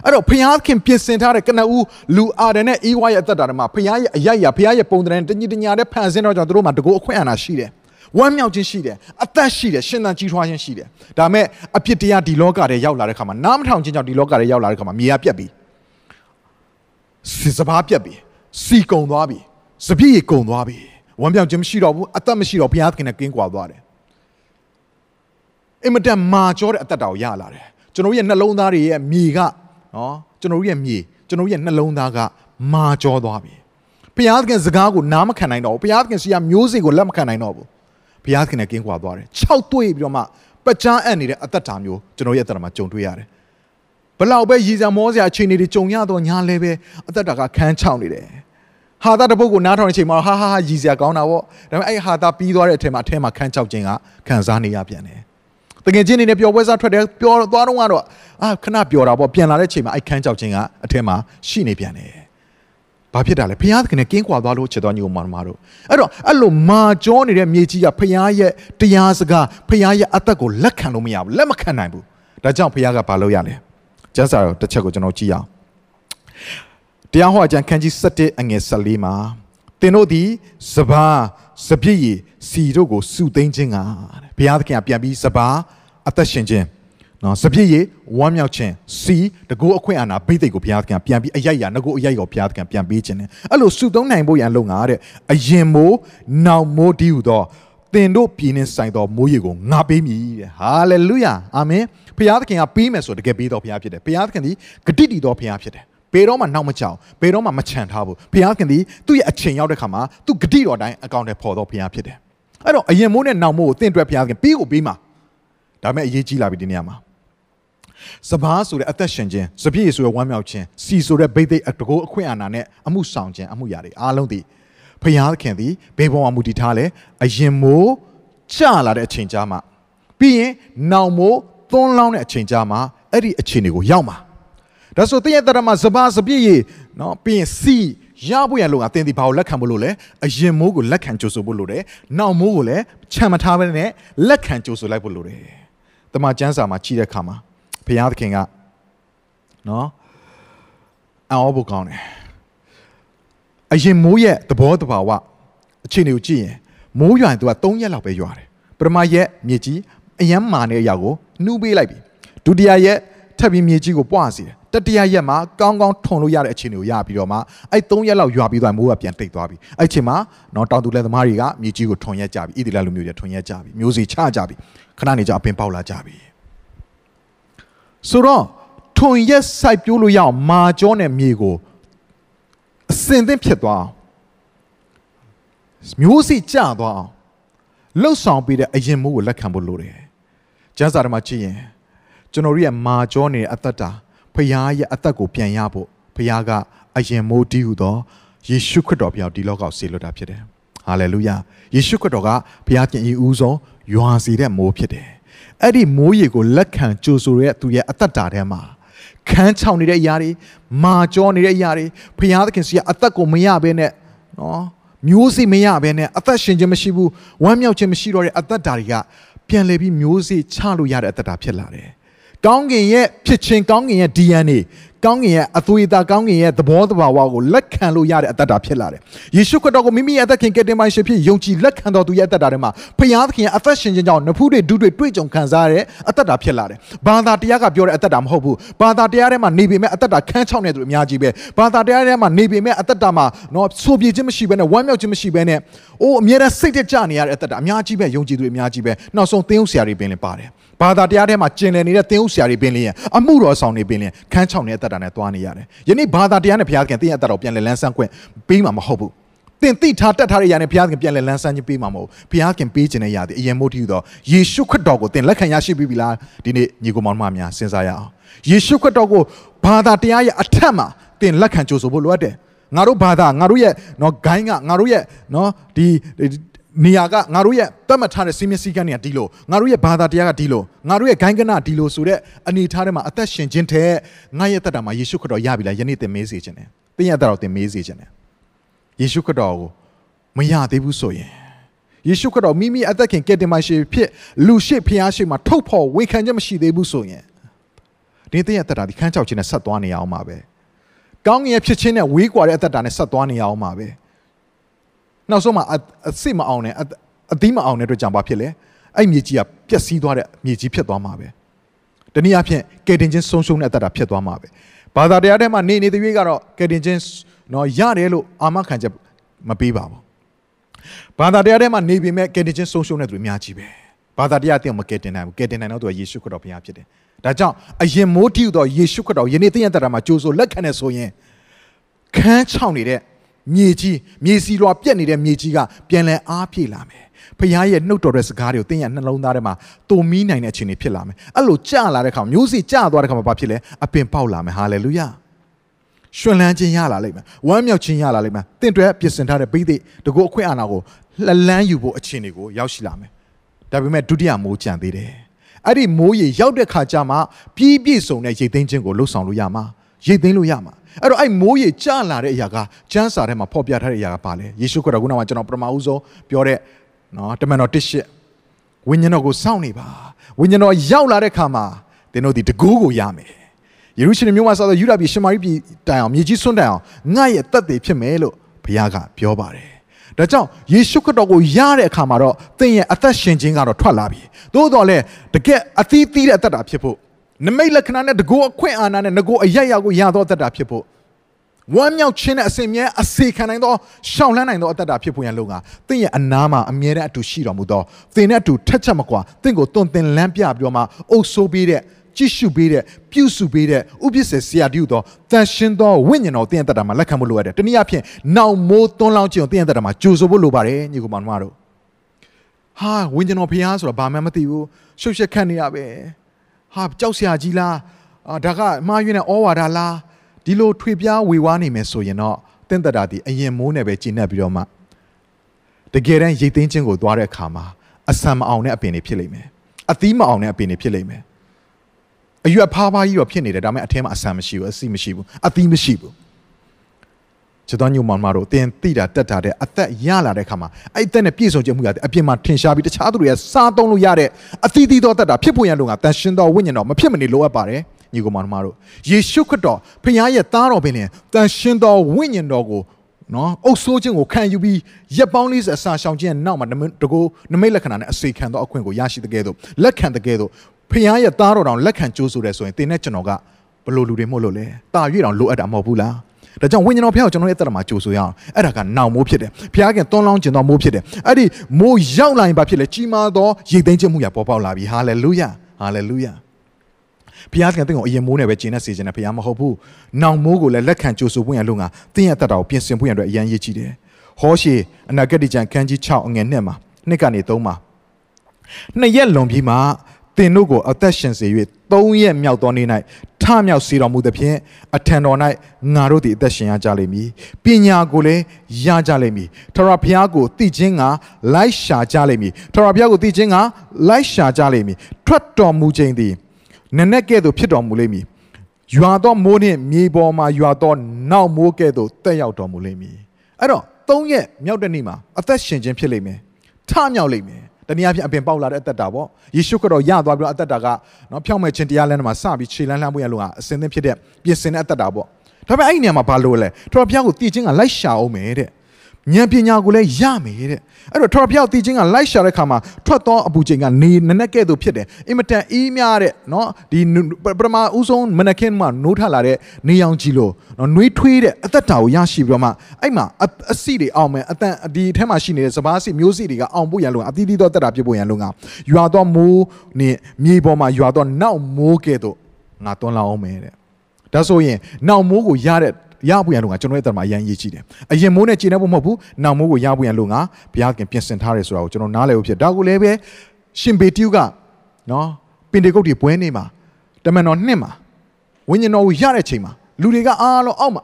အဲ့တော့ဖျားခင်ပြင်ဆင်ထားတဲ့ကနဦးလူအာဒန်နဲ့အေးဝါရဲ့အသက်တာတွေမှာဖျားရဲ့အယက်ရဖျားရဲ့ပုံတရံတညီတညာတဲ့ဖန်ဆင်းတော့ကြောင့်တို့မှာတကူအခွင့်အာဏာရှိတယ်ဝမ်းမြောက်ခြင်းရှိတယ်အသက်ရှိတယ်ရှင်သန်ကြီးထွားခြင်းရှိတယ်ဒါမဲ့အပြစ်တရားဒီလောကထဲရောက်လာတဲ့ခါမှာနားမထောင်ခြင်းကြောင့်ဒီလောကထဲရောက်လာတဲ့ခါမှာမြေကပြက်ပြီစီစဘာပြက်ပြီစီကုံသွားပြီစပြည့်ကုံသွားပြီဝမ်းမြောက်ခြင်းမရှိတော့ဘူးအသက်မရှိတော့ဘုရားသခင်နဲ့ကင်းကွာသွားတယ်အင်မတန်မာကျောတဲ့အသက်တာကိုရလာတယ်ကျွန်တော်ရဲ့နှလုံးသားတွေရဲ့မြေက နော်ကျွန်တော်ရဲ့မြေကျွန်တော်ရဲ့နှလုံးသားကမာကျောသွားပြီဘုရားသခင်စကားကိုနားမခံနိုင်တော့ဘူးဘုရားသခင်စီကမျိုးစေ့ကိုလက်မခံနိုင်တော့ဘူးဘုရားသခင်နဲ့ကင်းကွာသွားတယ်၆တွေ့ပြီးတော့မှပကြမ်းအပ်နေတဲ့အသက်တာမျိုးကျွန်တော်ရဲ့အသက်တာမှာကြုံတွေ့ရတယ်ဘလောက်ပဲရည်စံမောစရာအခြေအနေတွေကြုံရတော့ညာလဲပဲအသက်တာကခန်းချောင်းနေတယ်ဟာတာတပုတ်ကိုနားထောင်တဲ့အချိန်မှာဟာဟာဟာရည်စရာကောင်းတာပေါ့ဒါပေမဲ့အဲ့ဟာတာပြီးသွားတဲ့အထက်မှာအထက်မှာခန်းချောက်ခြင်းကခံစားနေရပြန်တယ် တကယ်ချင်းနေနဲ့ပျော်ပွဲစားထွက်တယ်ပျော်သွားတော့ကတော့အာခဏပျော်တာပေါ့ပြန်လာတဲ့အချိန်မှာအဲ့ခန်းချောက်ခြင်းကအထက်မှာရှိနေပြန်တယ်ဘာဖြစ်တာလဲဘုရားသခင်နဲ့ကင်းကွာသွားလို့ချစ်တော်ညီကိုမောင်မတို့အဲ့တော့အဲ့လိုမာကြောနေတဲ့မြေကြီးကဘုရားရဲ့တရားစကားဘုရားရဲ့အသက်ကိုလက်ခံလို့မရဘူးလက်မခံနိုင်ဘူးဒါကြောင့်ဘုရားကဘာလုပ်ရလဲကျမ်းစာတော်တစ်ချက်ကိုကျွန်တော်ကြည့်အောင်တရားဟောအကျမ်းခန်းကြီး7အငယ်14မှာသင်တို့သည်စဘာစပြည့်ရည်စီတို့ကိုစုသိမ်းခြင်းက ဘုရားသခင်ကပြန်ပြီးစဘာအသက်ရှင်ခြင်းနော်စပြည့်ရည်ဝမ်းမြောက်ခြင်းစီတကူအခွင့်အာဏာဘိသိက်ကိုဘုရားသခင်ပြန်ပြီးအရိုက်ရငကိုအရိုက်ကိုဘုရားသခင်ပြန်ပေးခြင်းနဲ့အဲ့လိုစုသုံးနိုင်ဖို့ရန်လုံငါတဲ့အရင်မိုးနောင်မိုးဒီဟုသောသင်တို့ပြည်နှင်းဆိုင်သောမိုးရေကိုငါပေးမည်တဲ့ဟာလေလုယာအာမင်ဘုရားသခင်ကပေးမယ်ဆိုတကယ်ပေးတော်ဘုရားဖြစ်တယ်ဘုရားသခင်ဒီဂတိတည်တော်ဘုရားဖြစ်တယ်ဘယ်တော့မှနောက်မကြောင်ဘယ်တော့မှမချန်ထားဘူးဘုရားခင်ဒီသူ့ရဲ့အချိန်ရောက်တဲ့ခါမှာသူဂတိတော်တိုင်းအကောင့်ထဲပေါ်တော့ဘုရားဖြစ်တယ် အဲ့တော့အရင်မိုးနဲ့နောက်မိုးကိုသင်အတွက်ဘုရားခင်ပြီးကိုပြီးမှာဒါပေမဲ့အရေးကြီးလာပြီဒီနေရာမှာစဘာဆိုတဲ့အသက်ရှင်ခြင်းစပြည့်ဆိုတဲ့ဝမ်းမြောက်ခြင်းစီဆိုတဲ့ဘိသိက်အတကိုအခွင့်အာဏာနဲ့အမှုဆောင်ခြင်းအမှုရာတွေအားလုံးဒီဘုရားခင်ဒီဘေးပေါ်မှာမူတည်ထားလဲအရင်မိုးကျလာတဲ့အချိန်ကြာမှပြီးရင်နောက်မိုးသွန်းလောင်းတဲ့အချိန်ကြာမှအဲ့ဒီအချိန်တွေကိုရောက်မှာဒါဆိုတင်းရဲ့တရမှာစဘာစပြည့်ရေနော်ပြီးရင်စီ ရဖို့ရလို့ကတင်းဒီဘာကိုလက်ခံဖို့လို့လဲအရင်မိုးကိုလက်ခံကြိုဆိုဖို့လို့တယ်နောက်မိုးကိုလည်းခြံမထားဘဲနဲ့လက်ခံကြိုဆိုလိုက်ဖို့လို့တယ်တမန်ကျမ်းစာမှာကြည့်တဲ့အခါမှာဘုရားသခင်ကနော်အော်ဘုကောင်းတယ်အရင်မိုးရဲ့သဘောတဘာဝအခြေအနေကိုကြည့်ရင်မိုးရွာရင်သူက3ရက်လောက်ပဲရွာတယ်ပထမရက်မြေကြီးအယမ်းမာနေတဲ့အရာကိုနှူးပေးလိုက်ပြီဒုတိယရက်ထပ်ပြီးမြေကြီးကိုပွားစီတယ် တတိယရက်မှာကောင်းကောင်းထုံလို့ရတဲ့အခြေအနေကိုရပြီးတော့မှအဲ့၃ရက်လောက်ရွာပြီးသွားမိုးကပြန်တိတ်သွားပြီအဲ့ချိန်မှာနော်တောင်သူလက်သမားတွေကမြေကြီးကိုထုံရက်ကြပြီဣသရေလလူမျိုးတွေထုံရက်ကြပြီမျိုးစီချကြပြီခဏနေကြအပင်ပေါက်လာကြပြီဆိုတော့ထုံရက်စိုက်ပြိုးလို့ရအောင်မာကြောနဲ့မြေကိုအစင်သင့်ဖြစ်သွားအောင်မျိုးစီကျသွားအောင်လှုပ်ဆောင်ပေးတဲ့အရင်မိုးကိုလက်ခံဖို့လိုတယ်ကျမ်းစာထဲမှာကြည့်ရင်ကျွန်တော်တို့ရဲ့မာကြောနေတဲ့အသက်တာ ဖခင်ရဲ့အသက်ကိုပြန်ရဖို့ဖခင်ကအရင်မိုးတည်ဟူသောယေရှုခရစ်တော်ပြောင်းဒီလောကကိုဆေလွတ်တာဖြစ်တယ်ဟာလေလုယာယေရှုခရစ်တော်ကဘုရားခင်ဤဦးဆုံးယွာစီတဲ့မိုးဖြစ်တယ်အဲ့ဒီမိုးရေကိုလက်ခံကြိုဆိုတဲ့သူရဲ့အသက်တာထဲမှာခန်းချောင်နေတဲ့အရာတွေမာကြောနေတဲ့အရာတွေဘုရားသခင်စီကအသက်ကိုမရဘဲနဲ့နော်မျိုးစိမရဘဲနဲ့အသက်ရှင်ခြင်းမရှိဘူးဝမ်းမြောက်ခြင်းမရှိတော့တဲ့အသက်တာတွေကပြန်လဲပြီးမျိုးစိချလို့ရတဲ့အသက်တာဖြစ်လာတယ်။ ကောင်းကင်ရဲ့ဖြစ်ခြင်းကောင်းကင်ရဲ့ DNA ကောင်းကင်ရဲ့အသွေးသားကောင်းကင်ရဲ့သဘောတဘာဝကိုလက်ခံလို့ရတဲ့အသက်တာဖြစ်လာတယ်။ယေရှုခရစ်တော်ကိုမိမိရဲ့အသက်ခင်ကယ်တင်ပါရှင်ဖြစ်ယုံကြည်လက်ခံတော်သူရဲ့အသက်တာထဲမှာဖခင်သခင်ရဲ့အသက်ရှင်ခြင်းကြောင့်နဖူးတွေဒုတွေတွေ့ကြုံခံစားရတဲ့အသက်တာဖြစ်လာတယ်။ဘာသာတရားကပြောတဲ့အသက်တာမဟုတ်ဘူး။ဘာသာတရားထဲမှာနေပေမဲ့အသက်တာခန်းချောက်နေသူအများကြီးပဲ။ဘာသာတရားထဲမှာနေပေမဲ့အသက်တာမှာတော့ဆိုပြေခြင်းမရှိဘဲနဲ့ဝမ်းမြောက်ခြင်းမရှိဘဲနဲ့အိုးအမြဲတမ်းစိတ်တကြနေရတဲ့အသက်တာအများကြီးပဲယုံကြည်သူအများကြီးပဲ။နောက်ဆုံးသင်းဥဆရာတွေပင်လည်းပါတယ်။ ဘာသာတရားထဲမှာကျင်လည်နေတဲ့သင်းဥဆရာတွေပင်လျင်အမှုတော်ဆောင်တွေပင်လျင်ခန်းချောင်းနေတဲ့အသက်တာနဲ့သွားနေရတယ်။ယနေ့ဘာသာတရားနဲ့ဘုရားခင်တင်းရဲ့အသက်တော်ပြန်လည်လန်းဆန်းခွင့်ပေးမှာမဟုတ်ဘူး။တင်တိထားတက်ထားတဲ့ຢာနဲ့ဘုရားခင်ပြန်လည်လန်းဆန်းခြင်းပေးမှာမဟုတ်ဘူး။ဘုရားခင်ပေးခြင်းတဲ့ຢာဒီအရင်မို့တည်သောယေရှုခရစ်တော်ကိုတင်လက်ခံရရှိပြီလားဒီနေ့ညီကိုမောင်မများစဉ်းစားရအောင်။ယေရှုခရစ်တော်ကိုဘာသာတရားရဲ့အထက်မှာတင်လက်ခံကြိုဆိုဖို့လိုအပ်တယ်။ငါတို့ဘာသာငါတို့ရဲ့နော်ဂိုင်းကငါတို့ရဲ့နော်ဒီ နေရာကငါတို့ရဲ့တတ်မှတ်ထားတဲ့စီမင်းစည်းကမ်းတွေကဒီလိုငါတို့ရဲ့ဘာသာတရားကဒီလိုငါတို့ရဲ့ဂိုင်းကနဒီလိုဆိုတဲ့အနေထားထဲမှာအသက်ရှင်ခြင်းတဲ့ငါရဲ့တက်တာမှာယေရှုခရစ်တော်ရပြီလားယနေ့သင်မေးစေခြင်းတယ်သင်ရဲ့တက်တော်သင်မေးစေခြင်းတယ်ယေရှုခရစ်တော်ကိုမရသေးဘူးဆိုရင်ယေရှုခရစ်တော်မိမိအသက်ခင်ကယ်တင်မရှိဖြစ်လူရှိဖျားရှိမှာထုတ်ဖို့ဝန်ခံချက်မရှိသေးဘူးဆိုရင်ဒီသင်ရဲ့တက်တာဒီခန်းချောက်ခြင်းနဲ့ဆက်သွားနေအောင်ပါပဲကောင်းငင်ဖြစ်ခြင်းနဲ့ဝေးကွာတဲ့အသက်တာနဲ့ဆက်သွားနေအောင်ပါပဲ နောက်ဆုံးမှာအစစ်မအောင်နဲ့အသီးမအောင်တဲ့အတွက်ကြောင့်ဘာဖြစ်လဲအဲ့မြေကြီးကပျက်စီးသွားတဲ့မြေကြီးဖြစ်သွားမှာပဲတနည်းအားဖြင့်ကယ်တင်ခြင်းဆုံးရှုံးတဲ့အတ္တဖြစ်သွားမှာပဲဘာသာတရားထဲမှာနေနေတဲ့၍ကတော့ကယ်တင်ခြင်းနော်ရတယ်လို့အာမခံချက်မပေးပါဘူးဘာသာတရားထဲမှာနေပေမဲ့ကယ်တင်ခြင်းဆုံးရှုံးတဲ့သူအများကြီးပဲဘာသာတရားတင်မကယ်တင်နိုင်ဘူးကယ်တင်နိုင်တော့သူကယေရှုခရစ်တော်ဘုရားဖြစ်တယ်ဒါကြောင့်အရင်မိုးတိတော့ယေရှုခရစ်တော်ယနေ့သင်ရတဲ့တာမှာကြိုးစိုးလက်ခံနေဆိုရင်ခန်းချောင်းနေတဲ့ မြေကြီးမြေစီလွာပြက်နေတဲ့မြေကြီးကပြန်လည်အားပြေလာမယ်ဖခင်ရဲ့နှုတ်တော်တဲ့စကားတွေကိုသင်ရဲ့နှလုံးသားထဲမှာတုံမီးနိုင်တဲ့အခြေအနေဖြစ်လာမယ်အဲ့လိုကြာလာတဲ့ခါမျိုးစီကြာသွားတဲ့ခါမှာဘာဖြစ်လဲအပင်ပေါက်လာမယ်ဟာလေလုယာရှင်လန်းခြင်းရလာလိမ့်မယ်ဝမ်းမြောက်ခြင်းရလာလိမ့်မယ်တင့်တွဲပြင်ဆင်ထားတဲ့ပိသိတကူအခွင့်အာဏာကိုလှလန်းယူဖို့အခြေအနေကိုရောက်ရှိလာမယ်ဒါပေမဲ့ဒုတိယမိုးကြံသေးတယ်အဲ့ဒီမိုးရေရောက်တဲ့ခါကျမှပြီးပြည့်စုံတဲ့ရိတ်သိမ်းခြင်းကိုလှုပ်ဆောင်လို့ရမှာရိတ်သိမ်းလို့ရမှာ အဲ့တော့အဲ့မိုးရေကျလာတဲ့အရာကကျမ်းစာထဲမှာဖော်ပြထားတဲ့အရာကပါလေယေရှုခရစ်တော်ကကျွန်တော်ပထမဦးဆုံးပြောတဲ့နော်တမန်တော်တစ်ရှစ်ဝိညာဉ်တော်ကိုစောင့်နေပါဝိညာဉ်တော်ရောက်လာတဲ့ခါမှာသင်တို့ဒီတကူးကိုရမယ်ယေရုရှလင်မြို့မှာဆိုတော့ယူဒာပြည်ရှမာရိပြည်တိုင်အောင်မြေကြီးဆွန့်တိုင်အောင်ငါ့ရဲ့တက်သေးဖြစ်မယ်လို့ဘုရားကပြောပါတယ်ဒါကြောင့်ယေရှုခရစ်တော်ကိုရတဲ့အခါမှာတော့သင်ရဲ့အသက်ရှင်ခြင်းကတော့ထွက်လာပြီသို့တော်လည်းတကယ်အသီးသီးတဲ့အသက်တာဖြစ်ဖို့ နမိတ်လက္ခဏာနဲ့တကောအခွင့်အာဏာနဲ့ငကိုအယက်ရောက်ကိုရသောသက်တာဖြစ်ဖို့ဝမ်းမြောက်ခြင်းနဲ့အစဉ်မြဲအစေခံနိုင်သောရှောင်လန်းနိုင်သောအသက်တာဖြစ်ဖို့ရန်လုံကသင်ရဲ့အနာမှာအမြဲတမ်းအတူရှိတော်မူသောသင်နဲ့အတူထက်ချက်မကွာသင်ကိုတွင်တင်လန်းပြပြီးတော့မှအုပ်ဆိုးပေးတဲ့ကြည့်ရှုပေးတဲ့ပြုစုပေးတဲ့ဥပစ္စေဆရာတည်းဟူသောတန်ရှင်းသောဝိညာဉ်တော်သင်ရဲ့တက်တာမှာလက်ခံဖို့လိုရတယ်။တနည်းအားဖြင့်နောင်မိုးသွန်းလောင်းခြင်းကိုသင်ရဲ့တက်တာမှာကြိုဆိုဖို့လိုပါတယ်ညီကောင်မတို့။ဟာဝိညာဉ်တော်ဖျားဆိုတော့ဘာမှမသိဘူး။ရှုပ်ရှက်ခတ်နေရပဲ။ ဟာကြောက်စရာကြီးလားအာဒါကမှားယွင်းတဲ့ဩဝါဒလားဒီလိုထွေပြားဝေဝါးနေမယ်ဆိုရင်တော့တင့်တတာဒီအရင်မိုးနဲ့ပဲကျင့်နေပြီးတော့မှတကယ်တမ်းရိတ်သိမ်းခြင်းကိုသွားတဲ့အခါမှာအဆံမအောင်တဲ့အပင်တွေဖြစ်လိမ့်မယ်အသီးမအောင်တဲ့အပင်တွေဖြစ်လိမ့်မယ်အရွက်ဖားဖားကြီးတော့ဖြစ်နေတယ်ဒါပေမဲ့အထဲမှာအဆံမရှိဘူးအစီမရှိဘူးအသီးမရှိဘူး ချစ်တော်ညုံမောင်မတို့တင်တိတာတက်တာတဲ့အသက်ရလာတဲ့ခါမှာအဲ့အသက်နဲ့ပြည့်စုံခြင်းမှုရတယ်အပြင်မှာထင်ရှားပြီးတခြားသူတွေကစားသုံးလို့ရတဲ့အသီးသီးသောတက်တာဖြစ်ဖို့ရန်လို့ကတန်ရှင်သောဝိညာဉ်တော်မဖြစ်မနေလိုအပ်ပါတယ်ညီကောင်မောင်တို့ယေရှုခရစ်တော်ဖခင်ရဲ့သားတော်ပင်လင်တန်ရှင်သောဝိညာဉ်တော်ကိုနော်အုပ်ဆိုးခြင်းကိုခံယူပြီးရက်ပေါင်း40အစာရှောင်ခြင်းနောက်မှာတကူနမိတ်လက္ခဏာနဲ့အစေခံသောအခွင့်ကိုရရှိတဲ့ကဲ့သို့လက်ခံတဲ့ကဲ့သို့ဖခင်ရဲ့သားတော်တောင်လက်ခံကြိုးဆိုတယ်ဆိုရင်သင်နဲ့ကျွန်တော်ကဘလို့လူတွေမဟုတ်လို့လဲတာရွေ့တောင်လိုအပ်တာမဟုတ်ဘူးလား ဒါကြောင့်ဝိညာဉ်တော်ဖခင်ကိုကျွန်တော်ရဲ့အသက်တာမှာကြိုဆိုရအောင်အဲ့ဒါကနောင်မိုးဖြစ်တယ်ဖခင်ကသွန်းလောင်းခြင်းတော်မိုးဖြစ်တယ်အဲ့ဒီမိုးရောက်လာရင်ဘာဖြစ်လဲကြီးမားသောရိတ်သိမ်းခြင်းမှုရပေါ်ပေါက်လာပြီဟာလေလုယာဟာလေလုယာဘုရားသခင်တင့်ကိုအရင်မိုးနဲ့ပဲကျင့်နေစေခြင်းနဲ့ဘုရားမဟုတ်ဘူး။နောင်မိုးကိုလည်းလက်ခံကြိုဆိုပွင့်ရလို့ငါတင်းရဲ့တက်တာကိုပြင်ဆင်ပွင့်ရအတွက်အရန်ရည်ကြည့်တယ်။ဟောရှေအနာဂတ်တိကျမ်းခန်းကြီး6အငယ်1မှာနှစ်ကနေ3မှာနှစ်ရက်လွန်ပြီးမှ သင်တို့ကိုအသက်ရှင်စေ၍သုံးရက်မြောက်သောနေ့၌ထမြောက်စေတော်မူသဖြင့်အထံတော်၌ငါတို့သည်အသက်ရှင်ရကြလိမ့်မည်ပညာကိုလည်းရကြလိမ့်မည်ထရဘုရားကိုသိခြင်းကလိုက်ရှာကြလိမ့်မည်ထရဘုရားကိုသိခြင်းကလိုက်ရှာကြလိမ့်မည်ထွက်တော်မူခြင်းသည်နနက်ကဲ့သို့ဖြစ်တော်မူလိမ့်မည်ရွာသောမိုးနှင့်မြေပေါ်မှာရွာသောနောက်မိုးကဲ့သို့တက်ရောက်တော်မူလိမ့်မည်အဲ့တော့သုံးရက်မြောက်တဲ့နေ့မှာအသက်ရှင်ခြင်းဖြစ်လိမ့်မယ်ထမြောက်လိမ့်မယ် တနည်းအားဖြင့်အပင်ပေါက်လာတဲ့အသက်တာပေါ့ယေရှုခရစ်တော်ရသွားပြီးတော့အသက်တာကနော်ဖြောင့်မဲ့ခြင်းတရားလမ်းထဲမှာစပြီးခြေလန်းလှမ်းပွင့်ရလို့ကအစင်သင်းဖြစ်တဲ့ပြင်ဆင်တဲ့အသက်တာပေါ့ဒါပေမဲ့အဲ့ဒီနေရာမှာဘာလို့လဲထတော်ဘုရားကိုတည်ခြင်းကလိုက်ရှာအောင်မယ်တဲ့ ဉာဏ်ပညာကိုလည်းရမယ်တဲ့အဲ့တော့ထတော်ဘုရားကိုတည်ခြင်းကလိုက်ရှာတဲ့ခါမှာထွက်သောအပူချိန်ကနေနနက်ကဲ့သို့ဖြစ်တယ်အင်မတန်အေးမြတဲ့နော်ဒီပထမဦးဆုံးမနက်ခင်းမှာနိုးထလာတဲ့နေရောင်ကြီးလို့နော်နှွေးထွေးတဲ့အသက်တာကိုရရှိပြီးတော့မှအဲ့မှာအစီတွေအောင်မယ်အတန်ဒီအထက်မှာရှိနေတဲ့စပားစီမျိုးစီတွေကအောင်ဖို့ရလို့အသီးသီးသောတက်တာပြဖို့ရလို့ငါရွာတော့မိုးနဲ့မြေပေါ်မှာရွာတော့နောက်မိုးကဲ့သို့ငါတွန်းလာအောင်မယ်တဲ့ဒါဆိုရင်နောက်မိုးကိုရတဲ့ ရဖို့ရလို့ငါကျွန်တော်ရဲ့အတ္တမှာအရင်ရေးကြည့်တယ်အရင်မိုးနဲ့ကျင်းနေဖို့မဟုတ်ဘူးနောက်မိုးကိုရဖို့ရလို့ငါဘုရားခင်ပြင်ဆင်ထားတယ်ဆိုတာကိုကျွန်တော်နားလည်ဖို့ဖြစ်ဒါကိုလည်းပဲရှင်ပေတိယကနော်ပင်တေကုတ်တွေပွဲနေမှာတမန်တော်နှစ်မှာဝိညာဉ်တော်ကိုရတဲ့ချိန်မှာလူတွေကအားလုံးအောက်မှာ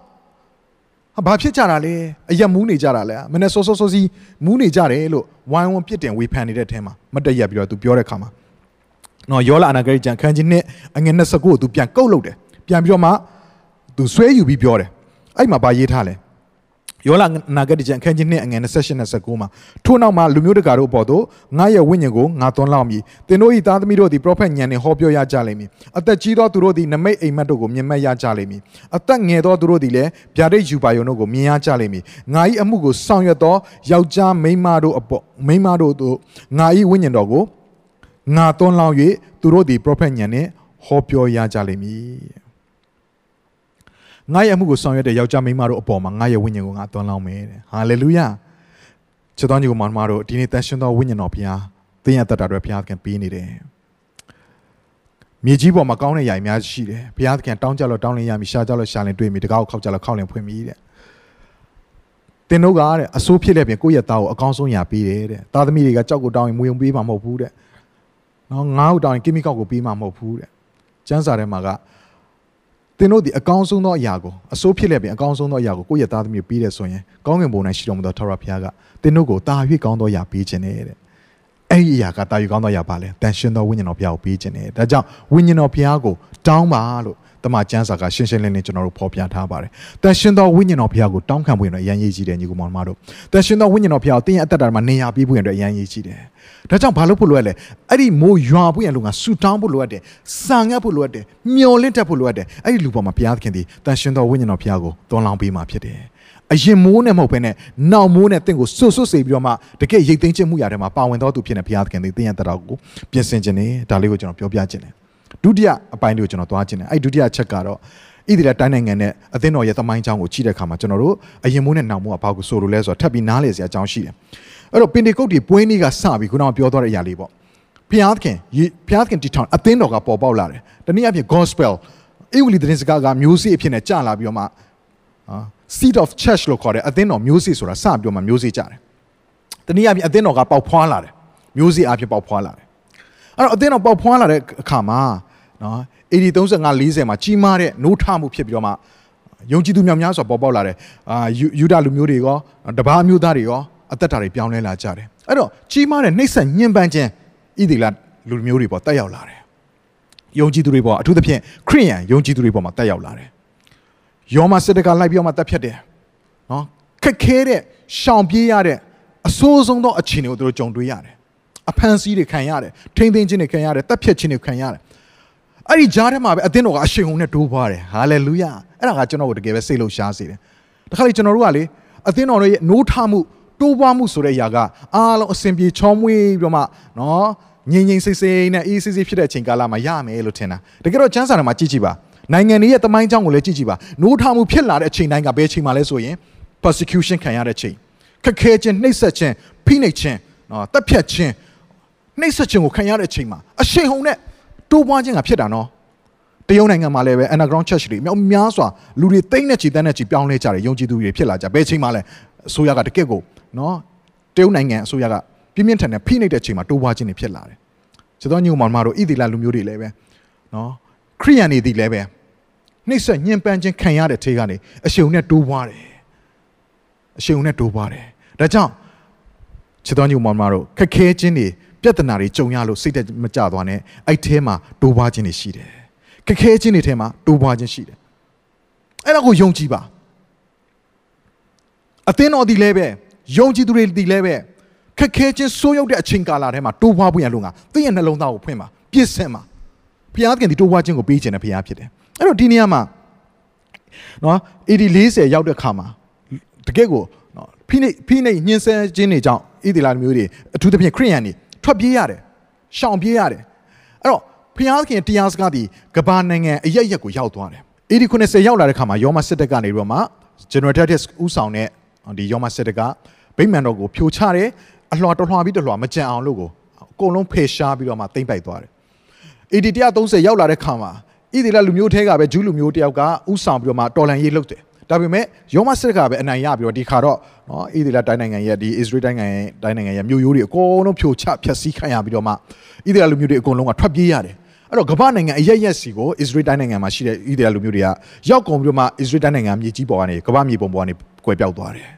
ဟာဘာဖြစ်ကြတာလဲအရက်မူးနေကြတာလဲမနေ့စောစောစောစီမူးနေကြတယ်လို့ဝိုင်းဝန်းပြစ်တင်ဝေဖန်နေတဲ့အထဲမှာမတည့်ရက်ပြီးတော့သူပြောတဲ့ခါမှာနော်ယောလာအနာဂရိကျန်ခန်းကြီးနှစ်အငယ်29ကိုသူပြန်ကုတ်လုပ်တယ်ပြန်ပြီးတော့မှသူဆွဲယူပြီးပြောတယ် အဲ့မှာဗာရေးထားလဲယောလာနာဂတ်ကျန်အခန်းကြီး2အငယ်28 29မှာထို့နောက်မှာလူမျိုးတကာတို့အပေါ်သို့ငါရဲ့ဝိညာဉ်ကိုငါသွန်းလောင်းမည်သင်တို့၏သားသမီးတို့သည်ပရောဖက်ညံနှင့်ဟောပြောရကြလိမ့်မည်အသက်ကြီးသောသူတို့သည်နမိတ်အိမ်မက်တို့ကိုမြင်မှတ်ရကြလိမ့်မည်အသက်ငယ်သောသူတို့သည်လည်းဗျာဒိတ်ယူပါယုံတို့ကိုမြင်ရကြလိမ့်မည်ငါ၏အမှုကိုဆောင်ရွက်သောယောက်ျားမိန်းမတို့အပေါ်မိန်းမတို့တို့ငါ၏ဝိညာဉ်တော်ကိုငါသွန်းလောင်း၍သူတို့သည်ပရောဖက်ညံနှင့်ဟောပြောရကြလိမ့်မည် ငါရဲ့အမှုကိုဆောင်ရွက်တဲ့ယောက်ျားမိန်းမတို့အပေါ်မှာငါရဲ့ဝိညာဉ်ကိုငါသွန်းလောင်းမယ်တဲ့ဟာလေလုယာချစ်တော်ညီကိုမောင်မတို့ဒီနေ့တန်ရှင်သောဝိညာဉ်တော်ဘုရားသင်ရတတ်တာတွေဘုရားခင်ပေးနေတယ်မြေကြီးပေါ်မှာကောင်းတဲ့ຢာအများကြီးရှိတယ်ဘုရားသခင်တောင်းကြလို့တောင်းလင်းရမည်ရှာကြလို့ရှာလင်တွေ့မည်တကောက်ခောက်ကြလို့ခောက်လင်ဖွင့်မည်တဲ့တင်တို့ကတဲ့အဆိုးဖြစ်တဲ့ပြင်ကိုယ့်ရဲ့သားကိုအကောင်းဆုံးຢာပေးတယ်တဲ့သားသမီးတွေကကြောက်ကိုတောင်းရင်မွေုံပေးမှာမဟုတ်ဘူးတဲ့နော်ငါ့ကိုတောင်းရင်ကီမီကောက်ကိုပေးမှာမဟုတ်ဘူးတဲ့ကျမ်းစာထဲမှာက သင်တို့ဒီအကောင်းဆုံးသောအရာကိုအစိုးဖြစ်လက်ပြင်အကောင်းဆုံးသောအရာကိုကိုယ့်ရဲ့သားသမီးပေးတယ်ဆိုရင်ကောင်းကင်ဘုံ၌ရှိတော်မူသောထာဝရဘုရားကသင်တို့ကိုတာ၍ကောင်းသောအရာပေးခြင်းနဲ့တဲ့အဲ့ဒီအရာကတာ၍ကောင်းသောအရာပါလေတန်ရှင်သောဝိညာဉ်တော်ဘုရားကိုပေးခြင်းနဲ့ဒါကြောင့်ဝိညာဉ်တော်ဘုရားကိုတောင်းပါလို့ တမန်ကျမ်းစာကရှင်းရှင်းလင်းလင်းကျွန်တော်တို့ဖော်ပြထားပါတယ်။တန်ရှင်သောဝိညာဉ်တော်ဘုရားကိုတောင်းခံဖို့ရင်တော့အရန်ရေးကြည့်တယ်ညီကောင်မောင်တို့။တန်ရှင်သောဝိညာဉ်တော်ဘုရားကိုတင်းရဲ့အသက်တာမှာနေရာပေးဖို့ရင်တော့အရန်ရေးကြည့်တယ်။ဒါကြောင့်ဘာလို့ဖို့လိုရလဲ။အဲ့ဒီမိုးရွာဖို့ရလို့ငါဆူတောင်းဖို့လိုရတယ်။စာငတ်ဖို့လိုရတယ်။မျောလင့်တတ်ဖို့လိုရတယ်။အဲ့ဒီလူပေါ်မှာဘုရားသခင်ဒီတန်ရှင်သောဝိညာဉ်တော်ဘုရားကိုသွန်လောင်းပေးမှာဖြစ်တယ်။အရင်မိုးနဲ့မဟုတ်ဘဲနဲ့နောက်မိုးနဲ့တင့်ကိုဆွတ်ဆွတ်စေပြီးတော့မှတကယ်ရိတ်သိမ်းခြင်းမှုရတယ်မှာပါဝင်တော်သူဖြစ်နေဘုရားသခင်ဒီတင်းရဲ့တရားကိုပြင်ဆင်ခြင်းနဲ့ဒါလေးကိုကျွန်တော်ပြောပြခြင်းနဲ့ ဒုတိယအပိုင်းတွေကိုကျွန်တော်သွားခြင်းနဲ့အဲ့ဒုတိယချက်ကတော့ဣသရေလတိုင်းနိုင်ငံနဲ့အသင်းတော်ရဲ့သမိုင်းကြောင်းကိုကြည့်တဲ့အခါမှာကျွန်တော်တို့အရင်မိုးနဲ့နောက်မိုးကဘာကိုဆိုလိုလဲဆိုတော့ထပ်ပြီးနားလေစရာအကြောင်းရှိတယ်အဲ့တော့ပင်တေကုတ်ဒီပွဲနေ့ကစပြီးခုနကပြောသွားတဲ့အရာလေးပေါ့ဖျားသခင်ဖျားသခင်တီထောင်အသင်းတော်ကပေါ်ပေါက်လာတယ်တနည်းအားဖြင့် gospel ဧဝံဂေလိသတင်းစကားကမျိုးစေ့အဖြစ်နဲ့ကြာလာပြီးတော့မှ seed of church လို့ခေါ်တယ်အသင်းတော်မျိုးစေ့ဆိုတာစပြီးတော့မှမျိုးစေ့ကြတယ်တနည်းအားဖြင့်အသင်းတော်ကပေါက်ဖွားလာတယ်မျိုးစေ့အားဖြင့်ပေါက်ဖွားလာတယ် အဲ့တော့အသင်းတော်ပေါက်ဖွားလာတဲ့အခါမှာနော် AD 35 40မှာကြီးမားတဲ့နိုးထမှုဖြစ်ပြီးတော့မှယုံကြည်သူများများစွာပေါ်ပေါက်လာတယ်အာယူဒလူမျိုးတွေရောတပားမျိုးသားတွေရောအသက်တာတွေပြောင်းလဲလာကြတယ်အဲ့တော့ကြီးမားတဲ့နှိမ့်ဆက်ညှဉ်းပန်းခြင်းဣသီလလူမျိုးတွေပေါ်တက်ရောက်လာတယ်ယုံကြည်သူတွေပေါ်အထူးသဖြင့်ခရိယန်ယုံကြည်သူတွေပေါ်မှာတက်ရောက်လာတယ်ယောမစစ်တကလိုက်ပြီးတော့မှတက်ဖြတ်တယ်နော်ခက်ခဲတဲ့ရှောင်ပြေးရတဲ့အဆိုးဆုံးသောအခြေအနေကိုသူတို့ကြုံတွေ့ရတယ် အဖန်ဆီးတွေခံရတယ်ထိမ့်သိမ်းခြင်းတွေခံရတယ်တက်ဖြတ်ခြင်းတွေခံရတယ်အဲ့ဒီကြားထဲမှာပဲအသင်းတော်ကအရှိန်ဟုန်နဲ့တိုးပွားတယ်ဟာလေလုယာအဲ့ဒါကကျွန်တော်ကိုတကယ်ပဲစိတ်လှုပ်ရှားစေတယ်တခါလေကျွန်တော်တို့ကလေအသင်းတော်ရဲ့နိုးထမှုတိုးပွားမှုဆိုတဲ့အရာကအားလုံးအစဉ်ပြေချောမွေးပြီးတော့မှနော်ငြိမ်ငြိမ်စိတ်စိတ်နဲ့အေးဆေးဆေးဖြစ်တဲ့အချိန်ကာလမှာရမယ်လို့ထင်တာတကယ်တော့ချမ်းစာထဲမှာကြည့်ကြည့်ပါနိုင်ငံတွေရဲ့တမိုင်းကြောင်းကိုလည်းကြည့်ကြည့်ပါနိုးထမှုဖြစ်လာတဲ့အချိန်တိုင်းကဘယ်အချိန်မှလဲဆိုရင် persecution ခံရတဲ့အချိန်ခက်ခဲခြင်းနှိပ်စက်ခြင်းဖိနှိပ်ခြင်းနော်တပ်ဖြတ်ခြင်း နှိပ်စက်ခြင်းကိုခံရတဲ့အချိန်မှာအရှိန်ဟုန်နဲ့တိုးပွားခြင်းကဖြစ်တာနော်တရုတ်နိုင်ငံမှာလည်းပဲ underground church တွေမြောက်များစွာလူတွေတိမ့်နဲ့ချီတန်းနဲ့ချီပြောင်းလဲကြတယ်ယုံကြည်သူတွေဖြစ်လာကြဘယ်ချိန်မှလဲအစိုးရကတကယ့်ကိုနော်တရုတ်နိုင်ငံအစိုးရကပြင်းပြင်းထန်ထန်ဖိနှိပ်တဲ့အချိန်မှာတိုးပွားခြင်းတွေဖြစ်လာတယ်။ကျွန်တော်ညုံမောင်မတို့ဣသီလလူမျိုးတွေလည်းပဲနော်ခရိယန်တွေဒီလည်းပဲနှိပ်စက်ညှဉ်းပန်းခြင်းခံရတဲ့ထေကနေအရှုံနဲ့တိုးပွားတယ်။အရှုံနဲ့တိုးပွားတယ်။ဒါကြောင့်ချစ်တော်ညုံမောင်မတို့ခက်ခဲခြင်းတွေ ပြဿနာတွေကြုံရလို့စိတ်တက်မကြသွားနဲ့အဲ့ထဲမှာတိုးပွားခြင်းတွေရှိတယ်။ခက်ခဲခြင်းတွေထဲမှာတိုးပွားခြင်းရှိတယ်။အဲ့ဒါကိုယုံကြည်ပါ။အသင်းတော်ဒီလည်းပဲယုံကြည်သူတွေဒီလည်းပဲခက်ခဲခြင်းဆိုးရုပ်တဲ့အချိန်ကာလထဲမှာတိုးပွားဖို့ရလို့ငါသင်ရဲ့နှလုံးသားကိုဖွင့်ပါပြည့်စင်ပါဘုရားသခင်ဒီတိုးပွားခြင်းကိုပေးခြင်းနဲ့ဘုရားဖြစ်တယ်အဲ့တော့ဒီနေရာမှာနော် AD 40ရောက်တဲ့ခါမှာတကယ့်ကိုနော်ဖိနှိပ်ဖိနှိပ်ညှင်းဆဲခြင်းတွေကြောင့်ဣသီလမျိုးတွေအထူးသဖြင့်ခရိယန်တွေ ထွက်ပြေးရတယ်ရှောင်ပြေးရတယ်အဲ့တော့ဘုရားသခင်တရားစကားဒီကဘာနိုင်ငံအရက်ရက်ကိုရောက်သွားတယ် AD 90ရောက်လာတဲ့ခါမှာယောမစစ်တပ်ကနေပြီးတော့မှ General Titus ဥဆောင်တဲ့ဒီယောမစစ်တပ်ကဗိမာန်တော်ကိုဖြိုချတယ်အလှော်တလှော်ပြီးတလှော်မကြံအောင်လို့ကိုအကုန်လုံးဖေရှားပြီးတော့မှတိမ့်ပိုက်သွားတယ်။ AD 130ရောက်လာတဲ့ခါမှာဣသီလလူမျိုးထဲကပဲဂျူးလူမျိုးတယောက်ကဥဆောင်ပြီးတော့မှတော်လန်ရေးလုပ်တယ်။ ဒါပေမဲ့ယောမစစ်ကပဲအနိုင်ရပြီးတော့ဒီခါတော့နော်ဣသီလတိုင်းနိုင်ငံရဲ့ဒီအစ္စရေးတိုင်းနိုင်ငံရဲ့တိုင်းနိုင်ငံရဲ့မြို့ရိုးတွေအကုန်လုံးဖြိုချဖျက်ဆီးခံရပြီးတော့မှဣသီလလူမျိုးတွေအကုန်လုံးကထွက်ပြေးရတယ်။အဲ့တော့ကမ္ဘာနိုင်ငံအရရက်စီကိုအစ္စရေးတိုင်းနိုင်ငံမှာရှိတဲ့ဣသရေလလူမျိုးတွေကရောက်ကုန်ပြီးတော့မှအစ္စရေးတိုင်းနိုင်ငံမြေကြီးပေါ်ကနေကမ္ဘာမြေပုံပေါ်ကနေကွယ်ပြောက်သွားတယ်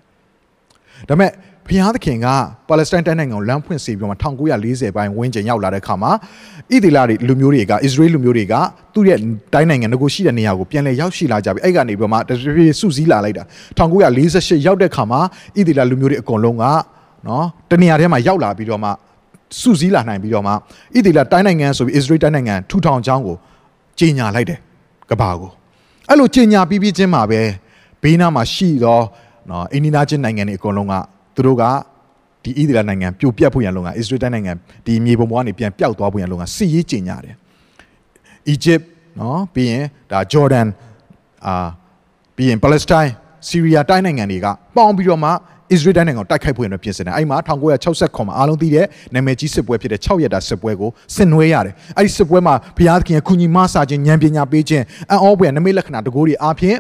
။ဒါပေမဲ့ ဘုရားသခင်ကပါလက်စတိုင်းတိုင်းနိုင်ငံကိုလမ်းဖွင့်စေပြီးတော့1940ပိုင်းဝန်းကျင်ရောက်လာတဲ့အခါမှာဣသီလတွေလူမျိုးတွေကအစ္စရေးလူမျိုးတွေကသူ့ရဲ့တိုင်းနိုင်ငံငကိုရှိတဲ့နေရာကိုပြန်လည်ရောက်ရှိလာကြပြီအဲ့ကနေပြီးတော့မှတပြေးစုစည်းလာလိုက်တာ1948ရောက်တဲ့အခါမှာဣသီလလူမျိုးတွေအကုန်လုံးကနော်တနေရာထဲမှာရောက်လာပြီးတော့မှစုစည်းလာနိုင်ပြီးတော့မှဣသီလတိုင်းနိုင်ငံဆိုပြီးအစ္စရေးတိုင်းနိုင်ငံထူထောင်ကြောင်းကိုကြီးညာလိုက်တယ်ကဘာကိုအဲ့လိုကြီးညာပြီးပြီးချင်းမှာပဲဘေးနားမှာရှိသောနော်အိန္ဒိယချင်းနိုင်ငံတွေအကုန်လုံးက သူတို့ကဒီဣသရေလနိုင်ငံပြိုပြတ်ဖို့ရန်လုံကအစ္စရေးတိုင်းနိုင်ငံဒီမြေပုံပေါ်ကနေပြန်ပျောက်သွားဖို့ရန်လုံကစစ်ရေးကျင်ညာတယ်။အီဂျစ်နော်ပြီးရင်ဒါဂျော်ဒန်အာပြီးရင်ပါလက်စတိုင်းဆီးရီးယားတိုင်းနိုင်ငံတွေကပေါင်းပြီးတော့မှဣသရေလနိုင်ငံကိုတိုက်ခိုက်ဖို့ရန်ပြင်ဆင်တယ်။အဲ့မှာ1969မှာအားလုံးသိတဲ့နာမည်ကြီးစစ်ပွဲဖြစ်တဲ့6ရက်တာစစ်ပွဲကိုဆင်နွှဲရတယ်။အဲ့ဒီစစ်ပွဲမှာဘုရားသခင်ရဲ့ကုညီမဆာခြင်းဉာဏ်ပညာပေးခြင်းအံ့ဩဖွယ်နမိတ်လက္ခဏာတကူတွေအားဖြင့်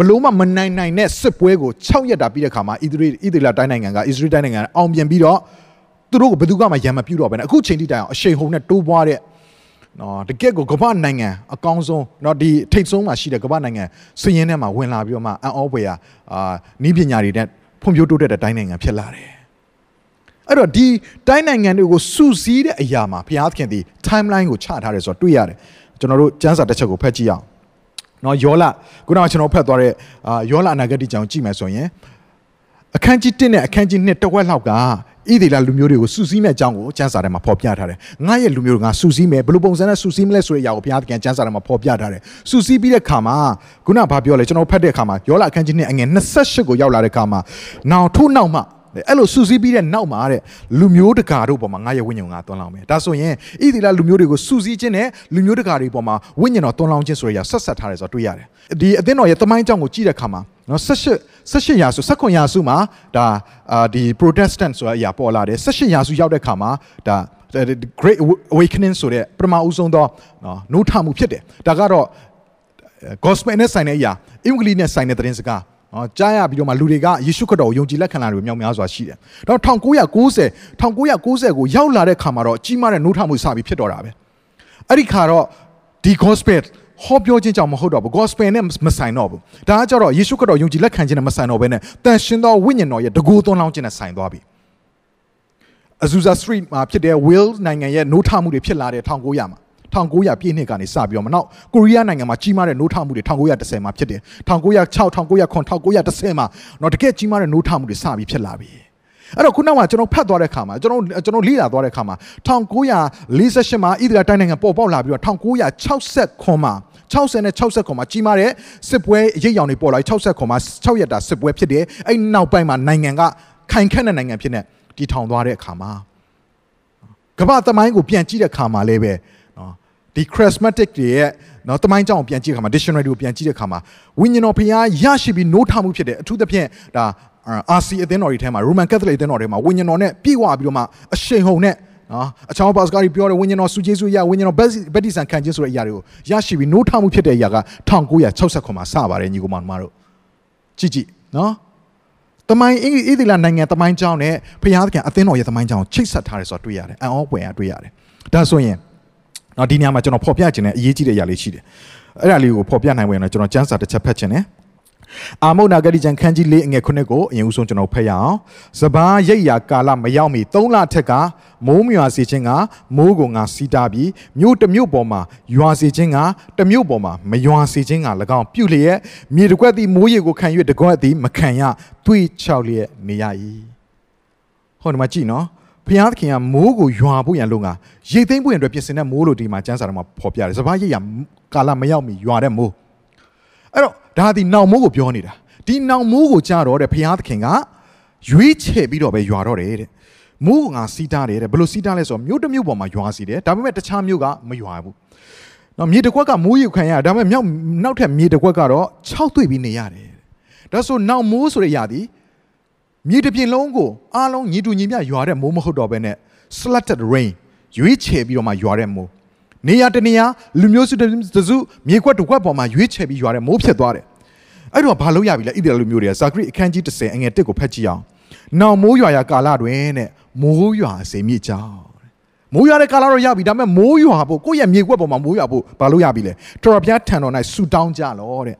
ဘလို့မှမနိုင်နိုင်တဲ့စစ်ပွဲကို6ရက်တာပြီးတဲ့ခါမှာအီသရီအီသရီလာတိုင်းနိုင်ငံကအစ္စရေးတိုင်းနိုင်ငံအောင်ပြန်ပြီးတော့သူတို့ကိုဘယ်သူကမှရံမပြူတော့ဘဲနဲ့အခုချိန်ထိတိုင်အောင်အရှိန်ဟုန်နဲ့တိုးပွားတဲ့နော်တကယ့်ကိုကမ္ဘာနိုင်ငံအကောင်းဆုံးနော်ဒီထိတ်ဆုံးမှာရှိတဲ့ကမ္ဘာနိုင်ငံစည်ရင်းထဲမှာဝင်လာပြီးတော့မှအန်အောပွဲရာအာနီးပညာတွေနဲ့ဖွံ့ဖြိုးတိုးတက်တဲ့တိုင်းနိုင်ငံဖြစ်လာတယ်အဲ့တော့ဒီတိုင်းနိုင်ငံတွေကိုစုစည်းတဲ့အရာမှာဘုရားသခင်ဒီ timeline ကိုချထားတယ်ဆိုတော့တွေ့ရတယ်ကျွန်တော်တို့စံစာတစ်ချက်ကိုဖတ်ကြည့်အောင် နော်ယောလခုနကကျွန်တော်ဖတ်သွားတဲ့အာယောလအနာဂတ်ကြောင်ကြည့်မယ်ဆိုရင်အခန်းကြီး1နဲ့အခန်းကြီး2တဝက်လောက်ကဣသေလလူမျိုးတွေကိုစူးစီးမဲ့အကြောင်းကိုကျမ်းစာထဲမှာဖော်ပြထားတယ်။ငါရဲ့လူမျိုးတွေကစူးစီးမယ်ဘယ်လိုပုံစံနဲ့စူးစီးမလဲဆိုတဲ့အရာကိုဘုရားသခင်ကျမ်းစာထဲမှာဖော်ပြထားတယ်။စူးစီးပြီးတဲ့ခါမှာခုနကဘာပြောလဲကျွန်တော်ဖတ်တဲ့ခါမှာယောလအခန်းကြီး2အငယ်28ကိုရောက်လာတဲ့ခါမှာနောက်ထို့နောက်မှ အဲ့လိုစူးစီးပြီးတဲ့နောက်မှာတဲ့လူမျိုးတကာတို့ပေါ်မှာငါရဲ့ဝိညာဉ်ကသွန်လောင်းမယ်ဒါဆိုရင်ဣသီလလူမျိုးတွေကိုစူးစီးခြင်းနဲ့လူမျိုးတကာတွေပေါ်မှာဝိညာဉ်တော်သွန်လောင်းခြင်းဆိုရရဆက်ဆက်ထားတယ်ဆိုတော့တွေ့ရတယ်ဒီအသင်းတော်ရဲ့တမိုင်းကြောင့်ကိုကြည့်တဲ့အခါမှာနော်18 18ရာစု19ရာစုမှာဒါအာဒီ Protestant ဆိုတဲ့အရာပေါ်လာတယ်18ရာစုရောက်တဲ့အခါမှာဒါ Great Awakening ဆိုတဲ့ပထမဦးဆုံးသောနော်နှိုးထမှုဖြစ်တယ်ဒါကတော့ gospel နဲ့ဆိုင်တဲ့အရာအင်္ဂလိပ်နဲ့ဆိုင်တဲ့သတင်းစကား နော်ကြားရပြီးတော့မှလူတွေကယေရှုခရစ်တော်ကိုယုံကြည်လက်ခံလာတယ်မြောက်များစွာရှိတယ်။တော့1990 1990ကိုရောက်လာတဲ့ခါမှာတော့ကြီးမားတဲ့နှိုးထမှုစပြီးဖြစ်တော့တာပဲ။အဲ့ဒီခါတော့ဒီ gospel ဟောပြောခြင်းကြောင့်မဟုတ်တော့ဘူး gospel နဲ့မဆိုင်တော့ဘူး။ဒါကကြတော့ယေရှုခရစ်တော်ယုံကြည်လက်ခံခြင်းနဲ့မဆိုင်တော့ဘဲနဲ့တန်ရှင်သောဝိညာဉ်တော်ရဲ့တကူသွန်းလောင်းခြင်းနဲ့ဆိုင်သွားပြီ။ Azusa Street မှာဖြစ်တဲ့ Wales နိုင်ငံရဲ့နှိုးထမှုတွေဖြစ်လာတဲ့1900မှာ 1900ပြည့်နှစ်ကနေစပြီးတော့မနောက်ကိုရီးယားနိုင်ငံမှာကြီးမားတဲ့နိုးထမှုတွေ1910မှာဖြစ်တယ်1906 1909 1910မှာတော့တကယ်ကြီးမားတဲ့နိုးထမှုတွေစပြီးဖြစ်လာပြီအဲ့တော့ခုနောက်မှာကျွန်တော်ဖတ်သွားတဲ့ခါမှာကျွန်တော်ကျွန်တော်လေ့လာသွားတဲ့ခါမှာ1948မှာဣသရေလတိုင်းနိုင်ငံပေါ်ပေါက်လာပြီးတော့1969မှာ60နဲ့60ခွန်မှာကြီးမားတဲ့စစ်ပွဲရိပ်ရောင်တွေပေါ်လာပြီး60ခွန်မှာ6ရက်တာစစ်ပွဲဖြစ်တယ်အဲ့နောက်ပိုင်းမှာနိုင်ငံကခိုင်ခန့်တဲ့နိုင်ငံဖြစ်နေတည်ထောင်သွားတဲ့အခါမှာကကမ္ဘာသမိုင်းကိုပြန်ကြည့်တဲ့ခါမှာလည်းပဲနော် ဒီ charismatic တွေရဲ့နော်သမိုင်းကြောင်းကိုပြန်ကြည့်တဲ့ခါမှာ dictionary ကိုပြန်ကြည့်တဲ့ခါမှာဝိညာဉ်တော်ဖျားရရှိပြီးနိုးထမှုဖြစ်တယ်အထူးသဖြင့်ဒါအာစီအသင်းတော်တွေထဲမှာ Roman Catholic အသင်းတော်တွေမှာဝိညာဉ်တော်နဲ့ပြည့်ဝပြီးတော့မှအရှိန်ဟုန်နဲ့နော်အချောင်းပါစကားကြီးပြောတယ်ဝိညာဉ်တော်စုကျေးဇူးရဝိညာဉ်တော်ဗက်တီဆန်ခံခြင်းဆိုတဲ့အရာတွေကိုရရှိပြီးနိုးထမှုဖြစ်တဲ့အရာက1969မှာစပါတယ်ညီကောင်မတို့ကြည့်ကြည့်နော်တမိုင်းအီဒီလာနိုင်ငံတမိုင်းကျောင်းနဲ့ဖျားသခင်အသင်းတော်ရဲ့တမိုင်းကျောင်းချိတ်ဆက်ထားတယ်ဆိုတော့တွေ့ရတယ်အံ့ဩပွေရတွေ့ရတယ်ဒါဆိုရင် နော်ဒီနေရာမှာကျွန်တော်ဖော်ပြခြင်းနဲ့အရေးကြီးတဲ့အရာလေးရှိတယ်အဲ့ဒါလေးကိုဖော်ပြနိုင်ဝင်တော့ကျွန်တော်စံစာတစ်ချက်ဖတ်ခြင်းနဲ့အာမုတ်နာဂတိကျန်ခန်းကြီးလေးအငယ်ခုနှစ်ကိုအရင်ဦးဆုံးကျွန်တော်ဖတ်ရအောင်စပားရိတ်ရာကာလမရောက်မီ3လထက်ကမိုးမြွာစေခြင်းကမိုးကိုငါစီးတာပြီးမြို့တစ်မြို့ပေါ်မှာရွာစေခြင်းကတစ်မြို့ပေါ်မှာမရွာစေခြင်းက၎င်းပြုလျက်မြေတကွက်သည်မိုးရေကိုခံ၍တကွက်သည်မခံရသွေးချောက်လျက်နေရ၏ဟောဒီမှာကြည့်နော် ဘုရားသခင်ကမိုးကိုရွာဖို့ရန်လုံကရိတ်သိမ်းဖို့ရန်အတွက်ပြင်ဆင်တဲ့မိုးလို့ဒီမှာကျမ်းစာထဲမှာဖော်ပြတယ်စပားရိတ်ရာကာလမရောက်မီရွာတဲ့မိုးအဲ့တော့ဒါဒီနောင်မိုးကိုပြောနေတာဒီနောင်မိုးကိုကြားတော့တဲ့ဘုရားသခင်ကရွေးချယ်ပြီးတော့ပဲရွာတော့တယ်တဲ့မိုးကငါစီးတာတယ်တဲ့ဘယ်လိုစီးတာလဲဆိုတော့မြို့တစ်မြို့ပေါ်မှာရွာစီတယ်ဒါပေမဲ့တခြားမြို့ကမရွာဘူးနော်မြေတစ်ခွက်ကမိုးယူခံရဒါပေမဲ့မြောက်နောက်ထပ်မြေတစ်ခွက်ကတော့6တွေ့ပြီးနေရတယ်ဒါဆိုနောက်မိုးဆိုတဲ့ຢာဒီ မြေတစ်ပြင်လုံးကိုအားလုံးညီတူညီမျှရွာတဲ့မိုးမဟုတ်တော့ဘဲနဲ့ slatted rain ရွေးချယ်ပြီးတော့မှရွာတဲ့မိုးနေရာတနေရာလူမျိုးစုတစုမြေခွက်တစ်ခွက်ပေါ်မှာရွေးချယ်ပြီးရွာတဲ့မိုးဖြစ်သွားတယ်အဲ့တော့ဘာလို့ရပြီလဲဣသရေလလူမျိုးတွေကဇာခရိအခန်းကြီး30အငယ်1ကိုဖတ်ကြည့်အောင်နောက်မိုးရွာရာကာလတွင်တဲ့မိုးရွာစေမြစ်ကြောင်းမိုးရွာတဲ့ကာလတော့ရပြီဒါပေမဲ့မိုးရွာဖို့ကိုယ့်ရဲ့မြေခွက်ပေါ်မှာမိုးရွာဖို့ဘာလို့ရပြီလဲထော်ရပြားထံတော်၌ဆူတောင်းကြလောတဲ့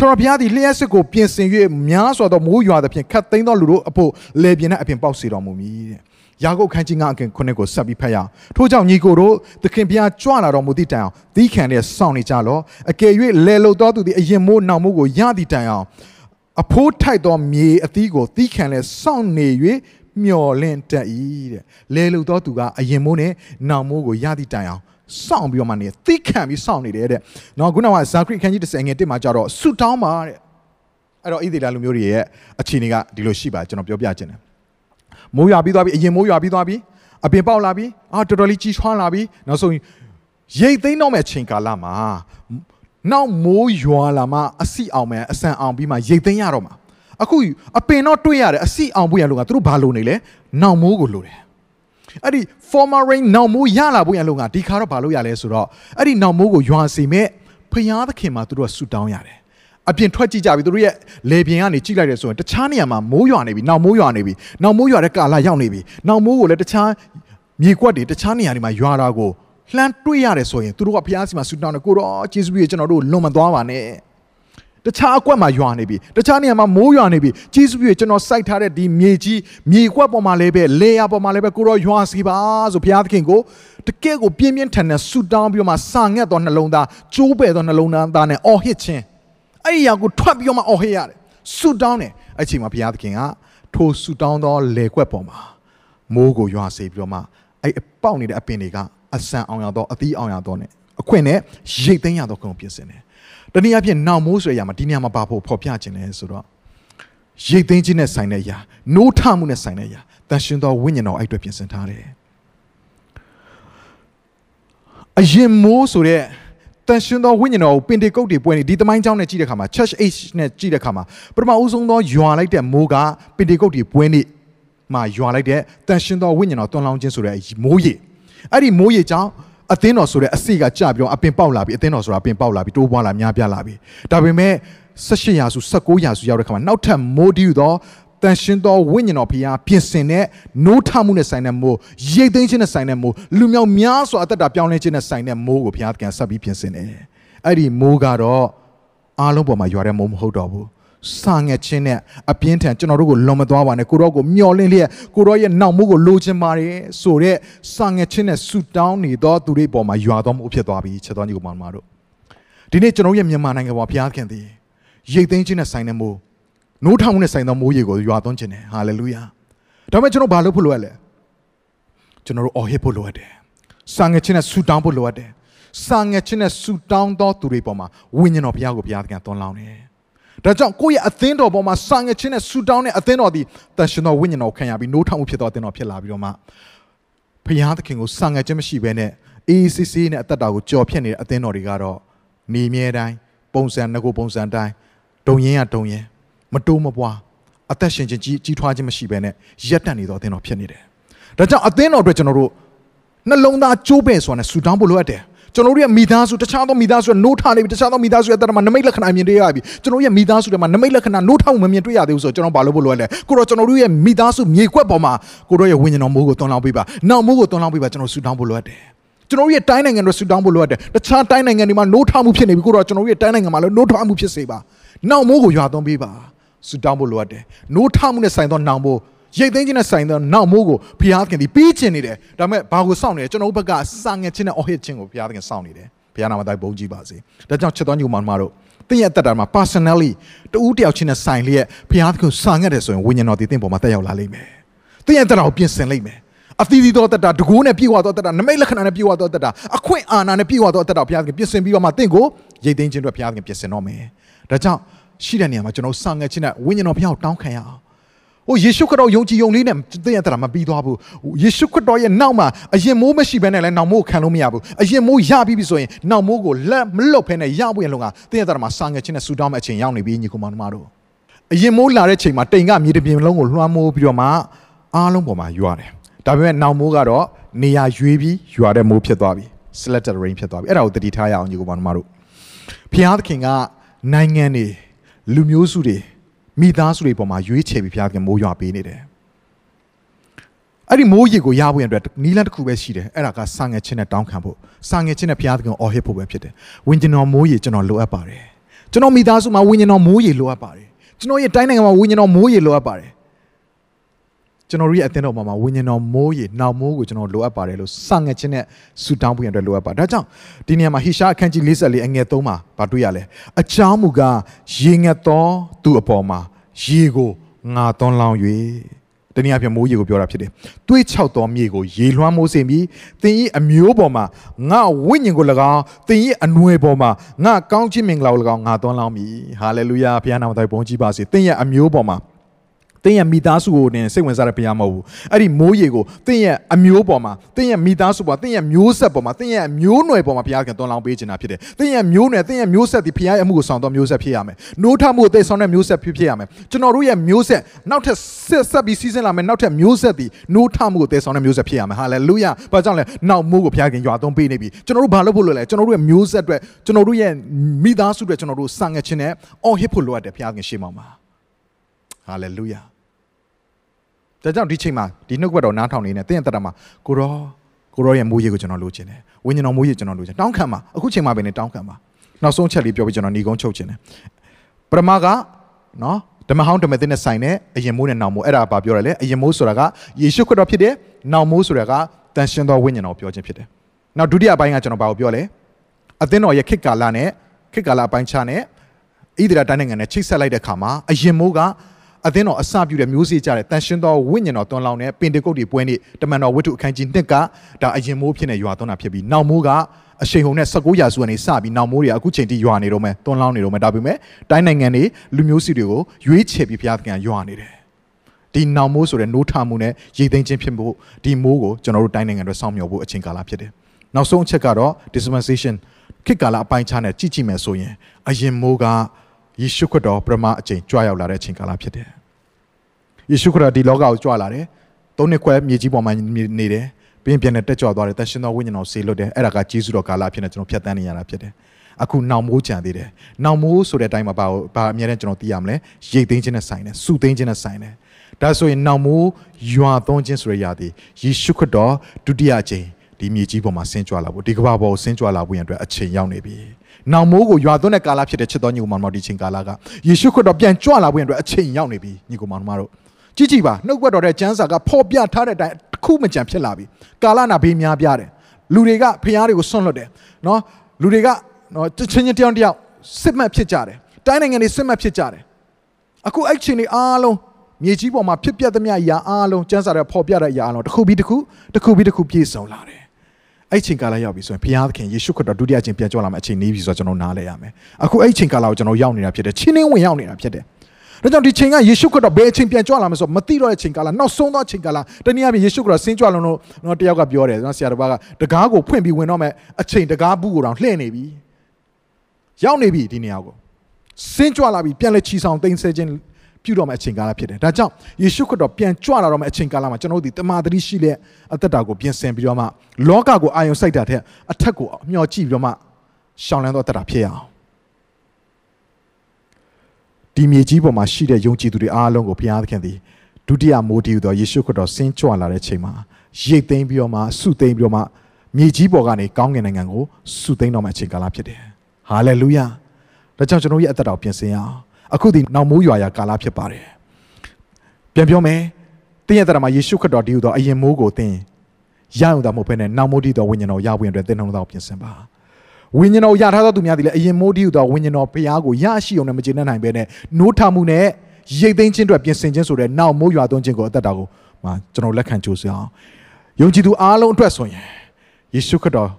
ထော်ရပြားသည်လျှက်စစ်ကိုပြင်ဆင်၍များစွာသောမိုးရွာသဖြင့်ခတ်သိမ်းသောလူတို့အဖို့လေပြင်းနဲ့အပြင်ပေါက်စေတော်မူမည်တဲ့ယာကုပ်ခန်းကြီးငါအခင်ခုနှစ်ကိုဆက်ပြီးဖတ်ရအောင်ထို့ကြောင့်ညီကိုတို့သခင်ဘုရားကြွလာတော်မူသည့်တိုင်အောင်သီးခံတဲ့စောင့်နေကြလောအကယ်၍လေလုတော်သူသည်အရင်မိုးနောက်မိုးကိုရသည့်တိုင်အောင်အဖိုးထိုက်သောမြေအသီးကိုသီးခံလဲစောင့်နေ၍မျော်လင့်တတ်၏တဲ့လေလုတော်သူကအရင်မိုးနဲ့နောက်မိုးကိုရသည့်တိုင်အောင် စောင့်ပြီးတော့မှနေသီးခံပြီးစောင့်နေတယ်တဲ့။နော်ခုနကဇာခရစ်ခန်းကြီး30ငယ်1မှာကြတော့ဆူတောင်းပါတဲ့။အဲ့တော့ဣသေလလူမျိုးတွေရဲ့အခြေအနေကဒီလိုရှိပါကျွန်တော်ပြောပြခြင်းတယ်မိုးရွာပြီးသွားပြီအရင်မိုးရွာပြီးသွားပြီအပင်ပေါက်လာပြီအာတော်တော်လေးကြီးထွားလာပြီနောက်ဆုံးရိတ်သိမ်းတော့မဲ့ချိန်ကာလမှာနောက်မိုးရွာလာမှအစီအောင်မယ်အဆန်အောင်ပြီးမှရိတ်သိမ်းရတော့မှာအခုအပင်တော့တွေ့ရတယ်အစီအောင်ဖို့ရလို့ကသူတို့ဘာလို့နေလဲနောက်မိုးကိုလိုတယ် အဲ့ဒီ former rain နောက်မိုးရလာဖို့ရလို့ကဒီခါတော့ဘာလို့ရလဲဆိုတော့အဲ့ဒီနောက်မိုးကိုရွာစီမဲ့ဖျားသခင်မှာသူတို့ကဆူတောင်းရတယ်အပြင်ထွက်ကြည့်ကြပြီသူတို့ရဲ့လေပြင်ကနေကြည့်လိုက်တယ်ဆိုရင်တခြားနေရာမှာမိုးရွာနေပြီနောက်မိုးရွာနေပြီနောက်မိုးရွာတဲ့ကာလရောက်နေပြီနောက်မိုးကိုလည်းတခြားမြေကွက်တွေတခြားနေရာတွေမှာရွာတာကိုလှမ်းတွေ့ရတယ်ဆိုရင်သူတို့ကဘုရားစီမှာဆူတောင်းတယ်ကိုတော့ကျေးဇူးပြုကျွန်တော်တို့လွန်မသွားပါနဲ့ တခြားအကွက်မှာရွာနေပြီတခြားနေရာမှာမိုးရွာနေပြီကျေးဇူးပြုကျွန်တော်စိုက်ထားတဲ့ဒီမြေကြီးမြေကွက်ပေါ်မှာလည်းပဲလေယာပေါ်မှာလည်းပဲကိုတော့ရွာစီပါဆိုဘုရားသခင်ကိုတကယ့်ကိုပြင်းပြင်းထန်ထန်ဆူတောင်းပြီးတော့မှစာငတ်သောနှလုံးသားကျိုးပဲ့သောနှလုံးသားနဲ့အော်ဟစ်ခြင်းအဲ့ဒီအရာကိုထွက်ပြီးတော့မှအော်ဟစ်ရတယ်ဆူတောင်းတယ်အဲ့ချိန်မှာဘုရားသခင်ကထိုဆူတောင်းသောလေကွက်ပေါ်မှာမိုးကိုရွာစေပြီးတော့မှအဲ့အပေါက်နေတဲ့အပင်တွေကအဆန်အောင်ရတော့အသီးအောင်ရတော့ ਨੇ အခွင့်နဲ့ရိတ်သိမ်းရတော့ကုန်ပြင်ဆင်တယ် တနည်းအားဖြင့်နောက်မိုးဆိုရမှာဒီနေရာမှာပါဖို့ဖော်ပြခြင်းလဲဆိုတော့ရိတ်သိမ်းခြင်းနဲ့ဆိုင်တဲ့အရာနိုးထမှုနဲ့ဆိုင်တဲ့အရာတန်ရှင်သောဝိညာဉ်တော်အဲ့အတွက်ပြင်ဆင်ထားတယ်အရင်မိုးဆိုတဲ့တန်ရှင်သောဝိညာဉ်တော်ကိုပင်တေကုတ်တွေပွဲနေဒီသမိုင်းကြောင်းနဲ့ကြည့်တဲ့ခါမှာ Church Age နဲ့ကြည့်တဲ့ခါမှာပထမဦးဆုံးသောယွာလိုက်တဲ့မိုးကပင်တေကုတ်တွေပွဲနေမှာယွာလိုက်တဲ့တန်ရှင်သောဝိညာဉ်တော်တွန်းလောင်းခြင်းဆိုတဲ့မိုးရေအဲ့ဒီမိုးရေကြောင့် အသင်းတော်ဆိုတဲ့အစီကကြပြီးတော့အပင်ပေါက်လာပြီအသင်းတော်ဆိုတာအပင်ပေါက်လာပြီတိုးပွားလာများပြားလာပြီဒါပေမဲ့18ရာစု19ရာစုရောက်တဲ့ခါမှာနောက်ထပ်မိုးတီးယူသောတန်ရှင်သောဝိညာဉ်တော်ဖခင်ပြင်ဆင်တဲ့နိုးထမှုနဲ့ဆိုင်တဲ့မိုးရိတ်သိမ်းခြင်းနဲ့ဆိုင်တဲ့မိုးလူမြောက်များစွာအသက်တာပြောင်းလဲခြင်းနဲ့ဆိုင်တဲ့မိုးကိုဖခင်ကဆက်ပြီးပြင်ဆင်တယ်အဲ့ဒီမိုးကတော့အားလုံးပေါ်မှာရွာတဲ့မိုးမဟုတ်တော့ဘူး စာငက်ချင်းနဲ့အပြင်းထန်ကျွန်တော်တို့ကိုလွန်မသွားပါနဲ့ကိုတော့ကိုမျောလင့်လျက်ကိုတော့ရဲ့နောက်မိုးကိုလိုချင်ပါတယ်ဆိုတော့စာငက်ချင်းနဲ့ဆူတောင်းနေသောသူတွေပေါ်မှာရွာတော်မှုဖြစ်သွားပြီချက်တော်ညီကိုမောင်မတို့ဒီနေ့ကျွန်တော်ရဲ့မြန်မာနိုင်ငံပေါ်ဘုရားခင်သည်ရိတ်သိမ်းခြင်းနဲ့ဆိုင်တဲ့မိုးနိုးထောင်နဲ့ဆိုင်သောမိုးရေကိုရွာသွန်းခြင်းနဲ့ဟာလေလုယာဒါပေမဲ့ကျွန်တော်ဘာလုပ်ဖို့လိုအပ်လဲကျွန်တော်တို့အော်ဟစ်ဖို့လိုအပ်တယ်စာငယ်ချင်းနဲ့ဆူတောင်းဖို့လိုအပ်တယ်စာငယ်ချင်းနဲ့ဆူတောင်းသောသူတွေပေါ်မှာဝိညာဉ်တော်ဘုရားကိုဘုရားသခင်သွန်လောင်းတယ် ဒါကြောင့်ကိုယ့်ရဲ့အသင်းတော်ပေါ်မှာစာငယ်ချင်းနဲ့ဆူတောင်းတဲ့အသင်းတော်သည်တန်ရှင်တော်ဝိညာဉ်တော်ခံရပြီးနိုးထောင်မှုဖြစ်သောအသင်းတော်ဖြစ်လာပြီးတော့မှဖျားသခင်ကိုစာငတ်ခြင်းမရှိဘဲနဲ့အေးစစ်စစ်နဲ့အသက်တာကိုကြော်ဖြတ်နေတဲ့အသင်းတော်တွေကတော့နေမြဲတိုင်းပုံစံငကိုပုံစံတိုင်းဒုံရင်ရဒုံရင်မတိုးမပွားအသက်ရှင်ခြင်းကြီးကြီးထွားခြင်းမရှိဘဲနဲ့ရက်တက်နေတော့အသင်းတော်ဖြစ်နေတယ်ဒါကြောင့်အသင်းတော်အတွက်ကျွန်တော်တို့နှလုံးသားကြိုးပဲ့ဆိုတာနဲ့ဆူတောင်းဖို့လိုအပ်တယ် ကျွန်တော်တို့ရဲ့မိသားစုတခြားသောမိသားစုနိုးထနေပြီတခြားသောမိသားစုရဲ့အသက်တာမှာနမိတ်လက္ခဏာမြင်တွေ့ရပြီကျွန်တော်ရဲ့မိသားစုတွေမှာနမိတ်လက္ခဏာနိုးထမှုမမြင်တွေ့ရသေးဘူးဆိုတော့ကျွန်တော်ဘာလို့ဖို့လိုလဲကိုတော့ကျွန်တော်တို့ရဲ့မိသားစုမြေကွက်ပေါ်မှာကိုတော့ရဲ့ဝိညာဉ်တော်မိုးကိုတွန်းလောင်းပေးပါနောက်မိုးကိုတွန်းလောင်းပေးပါကျွန်တော်ဆူတောင်းဖို့လိုအပ်တယ်ကျွန်တော်တို့ရဲ့တိုင်းနိုင်ငံတွေဆူတောင်းဖို့လိုအပ်တယ်တခြားတိုင်းနိုင်ငံတွေမှာနိုးထမှုဖြစ်နေပြီကိုတော့ကျွန်တော်တို့ရဲ့တိုင်းနိုင်ငံမှာလည်းနိုးထမှုဖြစ်စေပါနောက်မိုးကိုရွာသွန်းပေးပါဆူတောင်းဖို့လိုအပ်တယ်နိုးထမှုနဲ့ဆိုင်သောနောက်မိုး ရိတ်သိမ်းခြင်းနဲ့ဆိုင်သောနောက်မိုးကိုဘုရားသခင်ဒီပြီးကျင်နေတယ်ဒါပေမဲ့ဘာကိုစောင့်နေလဲကျွန်တော်တို့ဘက်ကစာငယ်ခြင်းနဲ့အော်ဟစ်ခြင်းကိုဘုရားသခင်စောင့်နေတယ်ဘုရားနာမတိုင်းဘုန်းကြီးပါစေဒါကြောင့်ချစ်တော်ညီမတို့သင်ရဲ့အသက်တာမှာ personally တူးတယောက်ချင်းနဲ့ဆိုင်လျက်ဘုရားသခင်စာငတ်တယ်ဆိုရင်ဝိညာဉ်တော်ဒီသင်ပေါ်မှာတက်ရောက်လာလိမ့်မယ်သင်ရဲ့အသက်တာကိုပြင်ဆင်လိမ့်မယ်အသီးသီးသောတတတကူးနဲ့ပြေဝသောတတနမိတ်လက္ခဏာနဲ့ပြေဝသောတတအခွင့်အာဏာနဲ့ပြေဝသောတတဘုရားသခင်ပြင်ဆင်ပြီးတော့မှသင်ကိုရိတ်သိမ်းခြင်းအတွက်ဘုရားသခင်ပြင်ဆင်တော့မယ်ဒါကြောင့်ရှိတဲ့နေရာမှာကျွန်တော်စာငတ်ခြင်းနဲ့ဝိညာဉ်တော်ဘုရားကိုတောင်းခံရအောင် ဟိုယေရှုခရစ်တော်ယုံကြည်ယုံလေးနဲ့သင်ရတာမပြီးသွားဘူးယေရှုခရစ်တော်ရဲ့နောက်မှာအရင်မိုးမရှိဘဲနဲ့လည်းနောက်မိုးခံလို့မရဘူးအရင်မိုးရပြီးပြီဆိုရင်နောက်မိုးကိုလက်မလွတ်ဖဲနဲ့ရဖို့ရလုံကသင်ရတာမှာစာငယ်ချင်းနဲ့ဆူတောင်းမဲ့အချိန်ရောက်နေပြီညီကောင်မတို့အရင်မိုးလာတဲ့ချိန်မှာတိမ်ကမြေတပြင်လုံးကိုလွှမ်းမိုးပြီးတော့မှအားလုံးပေါ်မှာရွာတယ်ဒါပေမဲ့နောက်မိုးကတော့နေရာရွေးပြီးရွာတဲ့မိုးဖြစ်သွားပြီ selected rain ဖြစ်သွားပြီအဲ့ဒါကိုတတိထားရအောင်ညီကောင်မတို့ဖျားသခင်ကနိုင်ငံတွေလူမျိုးစုတွေ မိသားစုတွေပေါ်မှာရွေးချယ်ပြီးဘုရားခင်မိုးရွာပေးနေတယ်အဲ့ဒီမိုးရေကိုရဖို့ရတဲ့နီးလန်းတစ်ခုပဲရှိတယ်အဲ့ဒါကစာငယ်ချင်းနဲ့တောင်းခံဖို့စာငယ်ချင်းနဲ့ဘုရားသခင်အော်ဟစ်ဖို့ပဲဖြစ်တယ်ဝိညာဉ်တော်မိုးရေကျွန်တော်လိုအပ်ပါတယ်ကျွန်တော်မိသားစုမှာဝိညာဉ်တော်မိုးရေလိုအပ်ပါတယ်ကျွန်တော်ရဲ့တိုင်းနိုင်ငံမှာဝိညာဉ်တော်မိုးရေလိုအပ်ပါတယ် ကျွန်တော်တို့ရဲ့အသင်းတော်မှာဝိညာဉ်တော်မိုးရေနောက်မိုးကိုကျွန်တော်လိုအပ်ပါတယ်လို့စာငယ်ချင်းနဲ့ဆူတောင်းဖို့ရတဲ့လိုအပ်ပါဒါကြောင့်ဒီနေရာမှာဟိရှာအခန်းကြီး44အငယ်3မှာဗာတွေ့ရလဲအချောင်းမူကားရေငတ်သောသူအပေါ်မှာရေကိုငါသွန်းလောင်း၍တနည်းအားဖြင့်မိုးရေကိုပြောတာဖြစ်တယ်။တွေးချောက်သောမြေကိုရေလွှမ်းမိုးစေပြီးသင်၏အမျိုးပေါ်မှာငါဝိညာဉ်ကို၎င်းသင်၏အနွယ်ပေါ်မှာငါကောင်းချီးမင်္ဂလာကို၎င်းငါသွန်းလောင်းမည်။ဟာလေလုယာဘုရားနာမတော်ဘုန်းကြီးပါစေ။သင်ရဲ့အမျိုးပေါ်မှာ တင်းရဲ့မိသားစုကိုနင်စိတ်ဝင်စားတဲ့ဘုရားမဟုတ်ဘူးအဲ့ဒီမိုးရေကိုတင်းရဲ့အမျိုးပေါ်မှာတင်းရဲ့မိသားစုပေါ်တင်းရဲ့မျိုးဆက်ပေါ်မှာတင်းရဲ့မျိုးနွယ်ပေါ်မှာဘုရားကတွန်းလောင်းပေးခြင်းတာဖြစ်တယ်တင်းရဲ့မျိုးနွယ်တင်းရဲ့မျိုးဆက်ဒီဘုရားရဲ့အမှုကိုဆောင်တော့မျိုးဆက်ဖြစ်ရမယ်နိုးထမှုကိုသိဆောင်တဲ့မျိုးဆက်ဖြစ်ဖြစ်ရမယ်ကျွန်တော်တို့ရဲ့မျိုးဆက်နောက်ထပ်ဆက်ဆက်ပြီးစီးစင်းလာမယ်နောက်ထပ်မျိုးဆက်ဒီနိုးထမှုကိုသိဆောင်တဲ့မျိုးဆက်ဖြစ်ရမယ်ဟာလေလုယာဘာကြောင့်လဲနောက်မိုးကိုဘုရားခင်ရွာသွန်းပေးနေပြီကျွန်တော်တို့ဘာလုပ်ဖို့လိုလဲကျွန်တော်တို့ရဲ့မျိုးဆက်အတွက်ကျွန်တော်တို့ရဲ့မိသားစုအတွက်ကျွန်တော်တို့စံငယ်ခြင်းနဲ့အော်ဟစ်ဖို့လိုအပ်တယ်ဘုရားခင်ရှေ့မှာ ဟာလေလုယာဒါကြောင့်ဒီချိန်မှာဒီနှုတ်ကပတ်တော်နားထောင်နေတဲ့တင်းရတတာမှာကိုရောကိုရောရဲ့မိုးရေကိုကျွန်တော်လိုချင်တယ်ဝိညာဉ်တော်မိုးရေကျွန်တော်လိုချင်တောင်းခံပါအခုချိန်မှာပဲနေတောင်းခံပါနောက်ဆုံးချက်လေးပြောပြီးကျွန်တော်ညီကုန်းချုပ်ချင်တယ်ပရမကနော်ဓမ္မဟောင်းဓမ္မသစ်နဲ့ဆိုင်တဲ့အရင်မိုးနဲ့နောက်မိုးအဲ့ဒါဘာပြောရလဲအရင်မိုးဆိုတာကယေရှုခရစ်တော်ဖြစ်တယ်နောက်မိုးဆိုတာကတန်ရှင်သောဝိညာဉ်တော်ပြောခြင်းဖြစ်တယ်နောက်ဒုတိယပိုင်းကကျွန်တော်ဘာကိုပြောလဲအသင်းတော်ရဲ့ခေတ်ကာလနဲ့ခေတ်ကာလအပိုင်းခြားနဲ့ဣသရေလတိုင်းနိုင်ငံနဲ့ချိတ်ဆက်လိုက်တဲ့အခါမှာအရင်မိုးက အသင်းတော်အစပြုတဲ့မျိုးစေ့ကြတဲ့တန်ရှင်းသောဝိညာဉ်တော်တွန်းလောင်းတဲ့ပင်တကုတ်တွေပွဲနေ့တမန်တော်ဝတ္ထုအခန်းကြီး1ကဒါအရင်မိုးဖြစ်နေရွာသွန်းတာဖြစ်ပြီးနောက်မိုးကအရှိန်ဟုန်နဲ့19ရာစုကနေစပြီးနောက်မိုးတွေအခုချိန်ထိရွာနေတော့မယ်တွန်းလောင်းနေတော့မယ်ဒါပေမဲ့တိုင်းနိုင်ငံတွေလူမျိုးစုတွေကိုရွေးချယ်ပြီးဘုရားသခင်ရွာနေတယ်ဒီနောက်မိုးဆိုတဲ့နိုးထမှုနဲ့ရိတ်သိမ်းခြင်းဖြစ်ဖို့ဒီမိုးကိုကျွန်တော်တို့တိုင်းနိုင်ငံတွေစောင့်မျှော်ဖို့အချိန်ကာလဖြစ်တယ်နောက်ဆုံးအချက်ကတော့ dispensation ခေတ်ကာလအပိုင်းခြားနဲ့ကြည့်ကြည့်မယ်ဆိုရင်အရင်မိုးက ယေရှုခရစ်တော်ပရမအချိန်ကြွရောက်လာတဲ့အချိန်ကာလဖြစ်တယ်ယေရှုခရစ်ဒီလောကကိုကြွလာတယ်သုံးနှစ်ခွဲမြေကြီးပေါ်မှာနေတယ်ပြင်းပြင်းနဲ့တက်ကြွသွားတယ်တရှင်တော်ဝိညာဉ်တော်ဆေလွတ်တယ်အဲ့ဒါကဂျေစုတော်ကာလဖြစ်နေကျွန်တော်ဖြတ်တန်းနေရတာဖြစ်တယ်အခုနောင်မိုးကြံသေးတယ်နောင်မိုးဆိုတဲ့အတိုင်းမှာဘာဘာအများနဲ့ကျွန်တော်သိရမလဲရိတ်သိမ်းခြင်းနဲ့ဆိုင်တယ်စုသိမ်းခြင်းနဲ့ဆိုင်တယ်ဒါဆိုရင်နောင်မိုးယွာသွန်းခြင်းဆိုရရသည်ယေရှုခရစ်တော်ဒုတိယအကြိမ် ဒီမြေကြီးပေါ်မှာဆင်းကြွလာဖို့ဒီကမ္ဘာပေါ်ကိုဆင်းကြွလာဖို့ရန်အတွက်အချိန်ရောက်နေပြီ။နောင်မိုးကိုရွာသွန်းတဲ့ကာလဖြစ်တဲ့ချစ်တော်ညီကောင်မတို့ဒီချိန်ကာလကယေရှုခရစ်တော်ပြန်ကြွလာဖို့ရန်အတွက်အချိန်ရောက်နေပြီညီကောင်မတို့ကြည့်ကြည့်ပါနှုတ်ကပတ်တော်တဲ့ကျမ်းစာကဖော်ပြထားတဲ့အတိုင်းတစ်ခုမကြံဖြစ်လာပြီကာလနာဘေးများပြားတယ်လူတွေကဖျားတွေကိုဆွန့်လွတ်တယ်နော်လူတွေကနော်ချင်းချင်းတယောက်တယောက်စစ်မှတ်ဖြစ်ကြတယ်တိုင်းနိုင်ငံတွေစစ်မှတ်ဖြစ်ကြတယ်အခုအဲ့ချင်းတွေအားလုံးမြေကြီးပေါ်မှာဖြစ်ပျက်သမျှအရာအားလုံးကျမ်းစာထဲဖော်ပြတဲ့အရာအားလုံးတစ်ခုပြီးတစ်ခုတစ်ခုပြီးတစ်ခုပြည့်စုံလာတယ် အဲ့ချိန်ကာလရောက်ပြီဆိုရင်ဘုရားသခင်ယေရှုခရစ်တော်ဒုတိယအချိန်ပြန်ကြွလာမယ့်အချိန်နေပြီဆိုတော့ကျွန်တော်နားလဲရမယ်အခုအဲ့ချိန်ကာလကိုကျွန်တော်ရောက်နေတာဖြစ်တယ်ချင်းင်းဝင်ရောက်နေတာဖြစ်တယ်ဒါကြောင့်ဒီချိန်ကယေရှုခရစ်တော်ဘယ်အချိန်ပြန်ကြွလာမလဲဆိုတော့မသိတော့တဲ့ချိန်ကာလနောက်ဆုံးသောချိန်ကာလတနည်းအားဖြင့်ယေရှုခရစ်တော်ဆင်းကြွလာလို့တော့တယောက်ကပြောတယ်နော်ဆရာတော်ကတကားကိုဖွင့်ပြီးဝင်တော့မဲ့အချိန်တကားဘူးကိုတောင်လှည့်နေပြီရောက်နေပြီဒီနေရာကိုဆင်းကြွလာပြီပြန်လဲချီဆောင်သိမ်းဆဲခြင်း ပြုတော့မယ့်အချိန်ကာလဖြစ်တယ်။ဒါကြောင့်ယေရှုခရစ်တော်ပြန်ကြွလာတော့မယ့်အချိန်ကာလမှာကျွန်တော်တို့ဒီတမာတိရှိတဲ့အသက်တာကိုပြင်ဆင်ပြီးတော့မှလောကကိုအာရုံစိုက်တာတဲ့အထက်ကိုမျှော်ကြည့်ပြီးတော့မှရှောင်လန်းသောအသက်တာဖြစ်ရအောင်။ဒီမြေကြီးပေါ်မှာရှိတဲ့ယုံကြည်သူတွေအားလုံးကိုဘုရားသခင်သည်ဒုတိယမိုးတီးသောယေရှုခရစ်တော်ဆင်းကြွလာတဲ့ချိန်မှာရိတ်သိမ်းပြီးတော့မှဆုသိမ်းပြီးတော့မှမြေကြီးပေါ်ကနေကောင်းကင်နိုင်ငံကိုဆုသိမ်းတော့မယ့်အချိန်ကာလဖြစ်တယ်။ဟာလေလုယာ။ဒါကြောင့်ကျွန်တော်ရဲ့အသက်တာကိုပြင်ဆင်ရအောင်။ အခုဒီနောက်မိုးရွာရာကာလဖြစ်ပါတယ်ပြန်ပြောမယ်တင်းရဲ့တရမှာယေရှုခရစ်တော်တည်ဟူသောအရင်မိုးကိုတင်းရအောင်တာမဟုတ်ဘဲနဲ့နောက်မိုးတည်သောဝိညာဉ်တော်ရဝင်အတွက်တင်းနှုံတော်ပြင်ဆင်ပါဝိညာဉ်တော်ရထားသောသူများသည်လည်းအရင်မိုးတည်ဟူသောဝိညာဉ်တော်ဘုရားကိုရရှိအောင်နဲ့မကျေနပ်နိုင်ဘဲနဲ့နိုးထမှုနဲ့ရိတ်သိမ်းခြင်းအတွက်ပြင်ဆင်ခြင်းဆိုတဲ့နောက်မိုးရွာသွန်းခြင်းကိုအသက်တာကိုမှာကျွန်တော်လက်ခံကြိုးစားအောင်ယုံကြည်သူအားလုံးအတွက်ဆိုရင်ယေရှုခရစ်တော်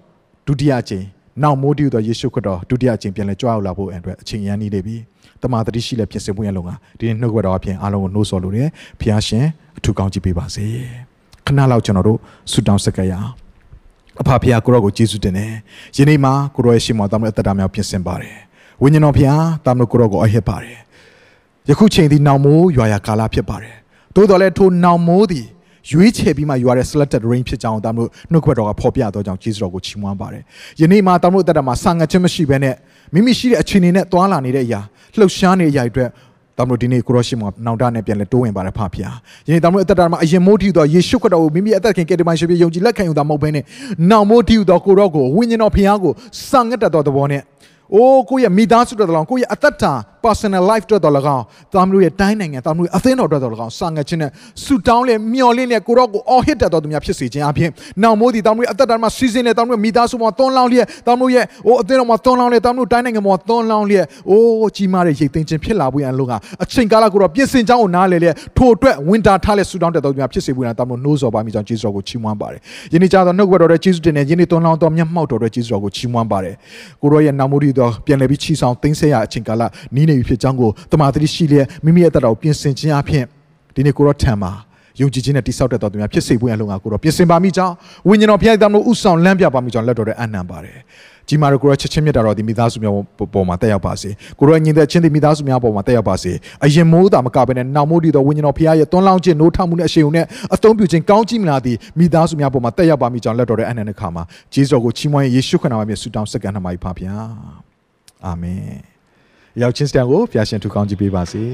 ဒုတိယအကြိမ်နောက်မိုးတည်ဟူသောယေရှုခရစ်တော်ဒုတိယအကြိမ်ပြန်လဲကြွရောက်လာဖို့အတွက်အချိန်ရန်နေပြီ တမာတတိရှိလက်ပြင်ဆင်မှုရလုံကဒီနေ့နှုတ်ကပတော်အပြင်အားလုံးကိုနှိုးဆော်လို့ရတယ်ဖျားရှင်အထူးကောင်းချီးပေးပါစေခဏလောက်ကျွန်တော်တို့ဆုတောင်းဆက်ကရအောင်အဖဖျားကိုရောကိုကျေးဇူးတင်တယ်ယနေ့မှာကိုရောရဲ့ရှင်မောတမအသက်တာများပြင်ဆင်ပါတယ်ဝိညာဉ်တော်ဖျားတမလို့ကိုရောကိုအဟစ်ပါတယ်ယခုချိန်ဒီနောင်မိုးရွာရကာလဖြစ်ပါတယ်သို့တော်လည်းထိုနောင်မိုးသည်ရွေးချယ်ပြီးမှယူရတဲ့ selected rain ဖြစ်ကြောင်းတမလို့နှုတ်ခွက်တော်ကဖော်ပြတော့ကြောင်းကျေးဇူးတော်ကိုချီးမွမ်းပါတယ်ယနေ့မှာတမလို့အသက်တာမှာဆာငတ်ခြင်းမရှိဘဲနဲ့မိမိရှိတဲ့အခြေအနေနဲ့သွာလာနေတဲ့အရာ လှုပ်ရှားနေတဲ့အရာတွေအတွက်တမလို့ဒီနေ့ကိုရရှိမှာနောင်တနဲ့ပြန်လဲတိုးဝင်ပါတယ်ဖဖျားယနေ့တမလို့အသက်တာမှာအရင်မိုးထီသောယေရှုခရစ်တော်ကိုမိမိအသက်ခင်ကယ်တင်ပါရှင်ပြယုံကြည်လက်ခံယူတာမဟုတ်ဘဲနဲ့နောင်မိုးထီသောကိုရောကိုဝိညာဉ်တော်ဖျားကိုစံငတ်တတ်သောသဘောနဲ့ အိုးကိုယ့်ရဲ့မိသားစုတော်တော်ကိုယ့်ရဲ့အသက်တာ personal life တော်တော်၎င်းသားမျိုးရဲ့တိုင်းနိုင်ငံသားမျိုးအသင်းတော်တော်တော်၎င်းစာငတ်ခြင်းနဲ့ဆူတောင်းလေမျော်လင့်လေကိုရောကိုအော်ဟစ်တတ်တော်သူများဖြစ်စေခြင်းအပြင်နောက်မိုးဒီသားမျိုးအသက်တာမှာစီစဉ်နေသားမျိုးမိသားစုမှာသွန်းလောင်းလျက်သားမျိုးရဲ့အိုးအသင်းတော်မှာသွန်းလောင်းလျက်သားမျိုးတိုင်းနိုင်ငံမှာသွန်းလောင်းလျက်အိုးကြီးမားတဲ့ရိတ်သိမ်းခြင်းဖြစ်လာဖို့ရန်လို့ကအချိန်ကာလကိုတော့ပြင်ဆင်ကြောင်းကိုနားလေလေထို့အတွက်ဝင်တာထားလေဆူတောင်းတတ်တော်သူများဖြစ်စေဖို့ရန်သားမျိုးနှိုးဆော်ပါမိကြောင်းကျေးဇူးတော်ကိုချီးမွမ်းပါတယ်ယနေ့ကြာသောနှုတ်ကပတော်တဲ့ကျေးဇူးတင်တဲ့ယနေ့သွန်းလောင်းတော်မျက်မှောက်တော်တဲ့ကျေးဇူးတော်ကိုချီးမွမ်းပါတယ်ကိုရောရဲ့နောက်မိုးဒီတော်ပြန်လည်ပြီးချီဆောင်သိမ်းဆဲရအချိန်ကာလနီးနေပြီဖြစ်ကြောင်းကိုတမန်တော်ရှိလျက်မိမိရဲ့အသက်တော်ပြင်ဆင်ခြင်းအပြင်ဒီနေ့ကိုရောထံမှာယုံကြည်ခြင်းနဲ့တိဆောက်တတ်တော်သူများဖြစ်စေဖို့ရန်လုံငါကိုရောပြင်ဆင်ပါမိကြောင်းဝိညာဉ်တော်ဖျက်တော်မူဥဆောင်လမ်းပြပါမိကြောင်းလက်တော်တဲ့အနံပါတယ်ကြီးမားတော့ကိုရောချက်ချင်းမြတ်တော်ဒီမိသားစုများပေါ်မှာတက်ရောက်ပါစေကိုရောညီတဲ့ချင်းဒီမိသားစုများပေါ်မှာတက်ရောက်ပါစေအရင်မိုးတာမကဘဲနဲ့နောက်မိုးတည်တော်ဝိညာဉ်တော်ဖျားရဲ့တွန်းလောင်းခြင်းနိုးထမှုနဲ့အရှိန်နဲ့အသုံးပြုခြင်းကောင်းကြီးမလားသည်မိသားစုများပေါ်မှာတက်ရောက်ပါမိကြောင်းလက်တော်တဲ့အနံတဲ့ခါမှာဂျေဇုကိုချီးမွမ်းယေရှုခရစ်နာမနဲ့ဆုတောင်းစက္ကန့်နှမကြီးဖပါဗျာ အာမင်ရောက်ချင်းစတန်ကိုဖျာရှင်ထူကောင်းကြည့်ပေးပါစေ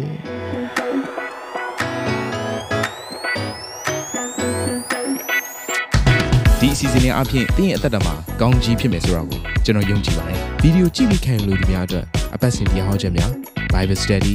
ဒီအစီအစဉ်လေးအပြင်တင်းရဲ့အသက်တာမှာကောင်းကြီးဖြစ်မယ်ဆိုတာကိုကျွန်တော်ယုံကြည်ပါတယ်ဗီဒီယိုကြည့်ပြီးခံယူလို့ဒီများအတွက်အပတ်စဉ်တရားဟောခြင်းများ Bible Study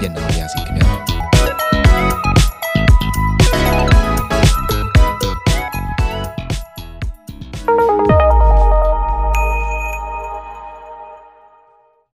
ပြန်လာပါရစေခင်ဗျာ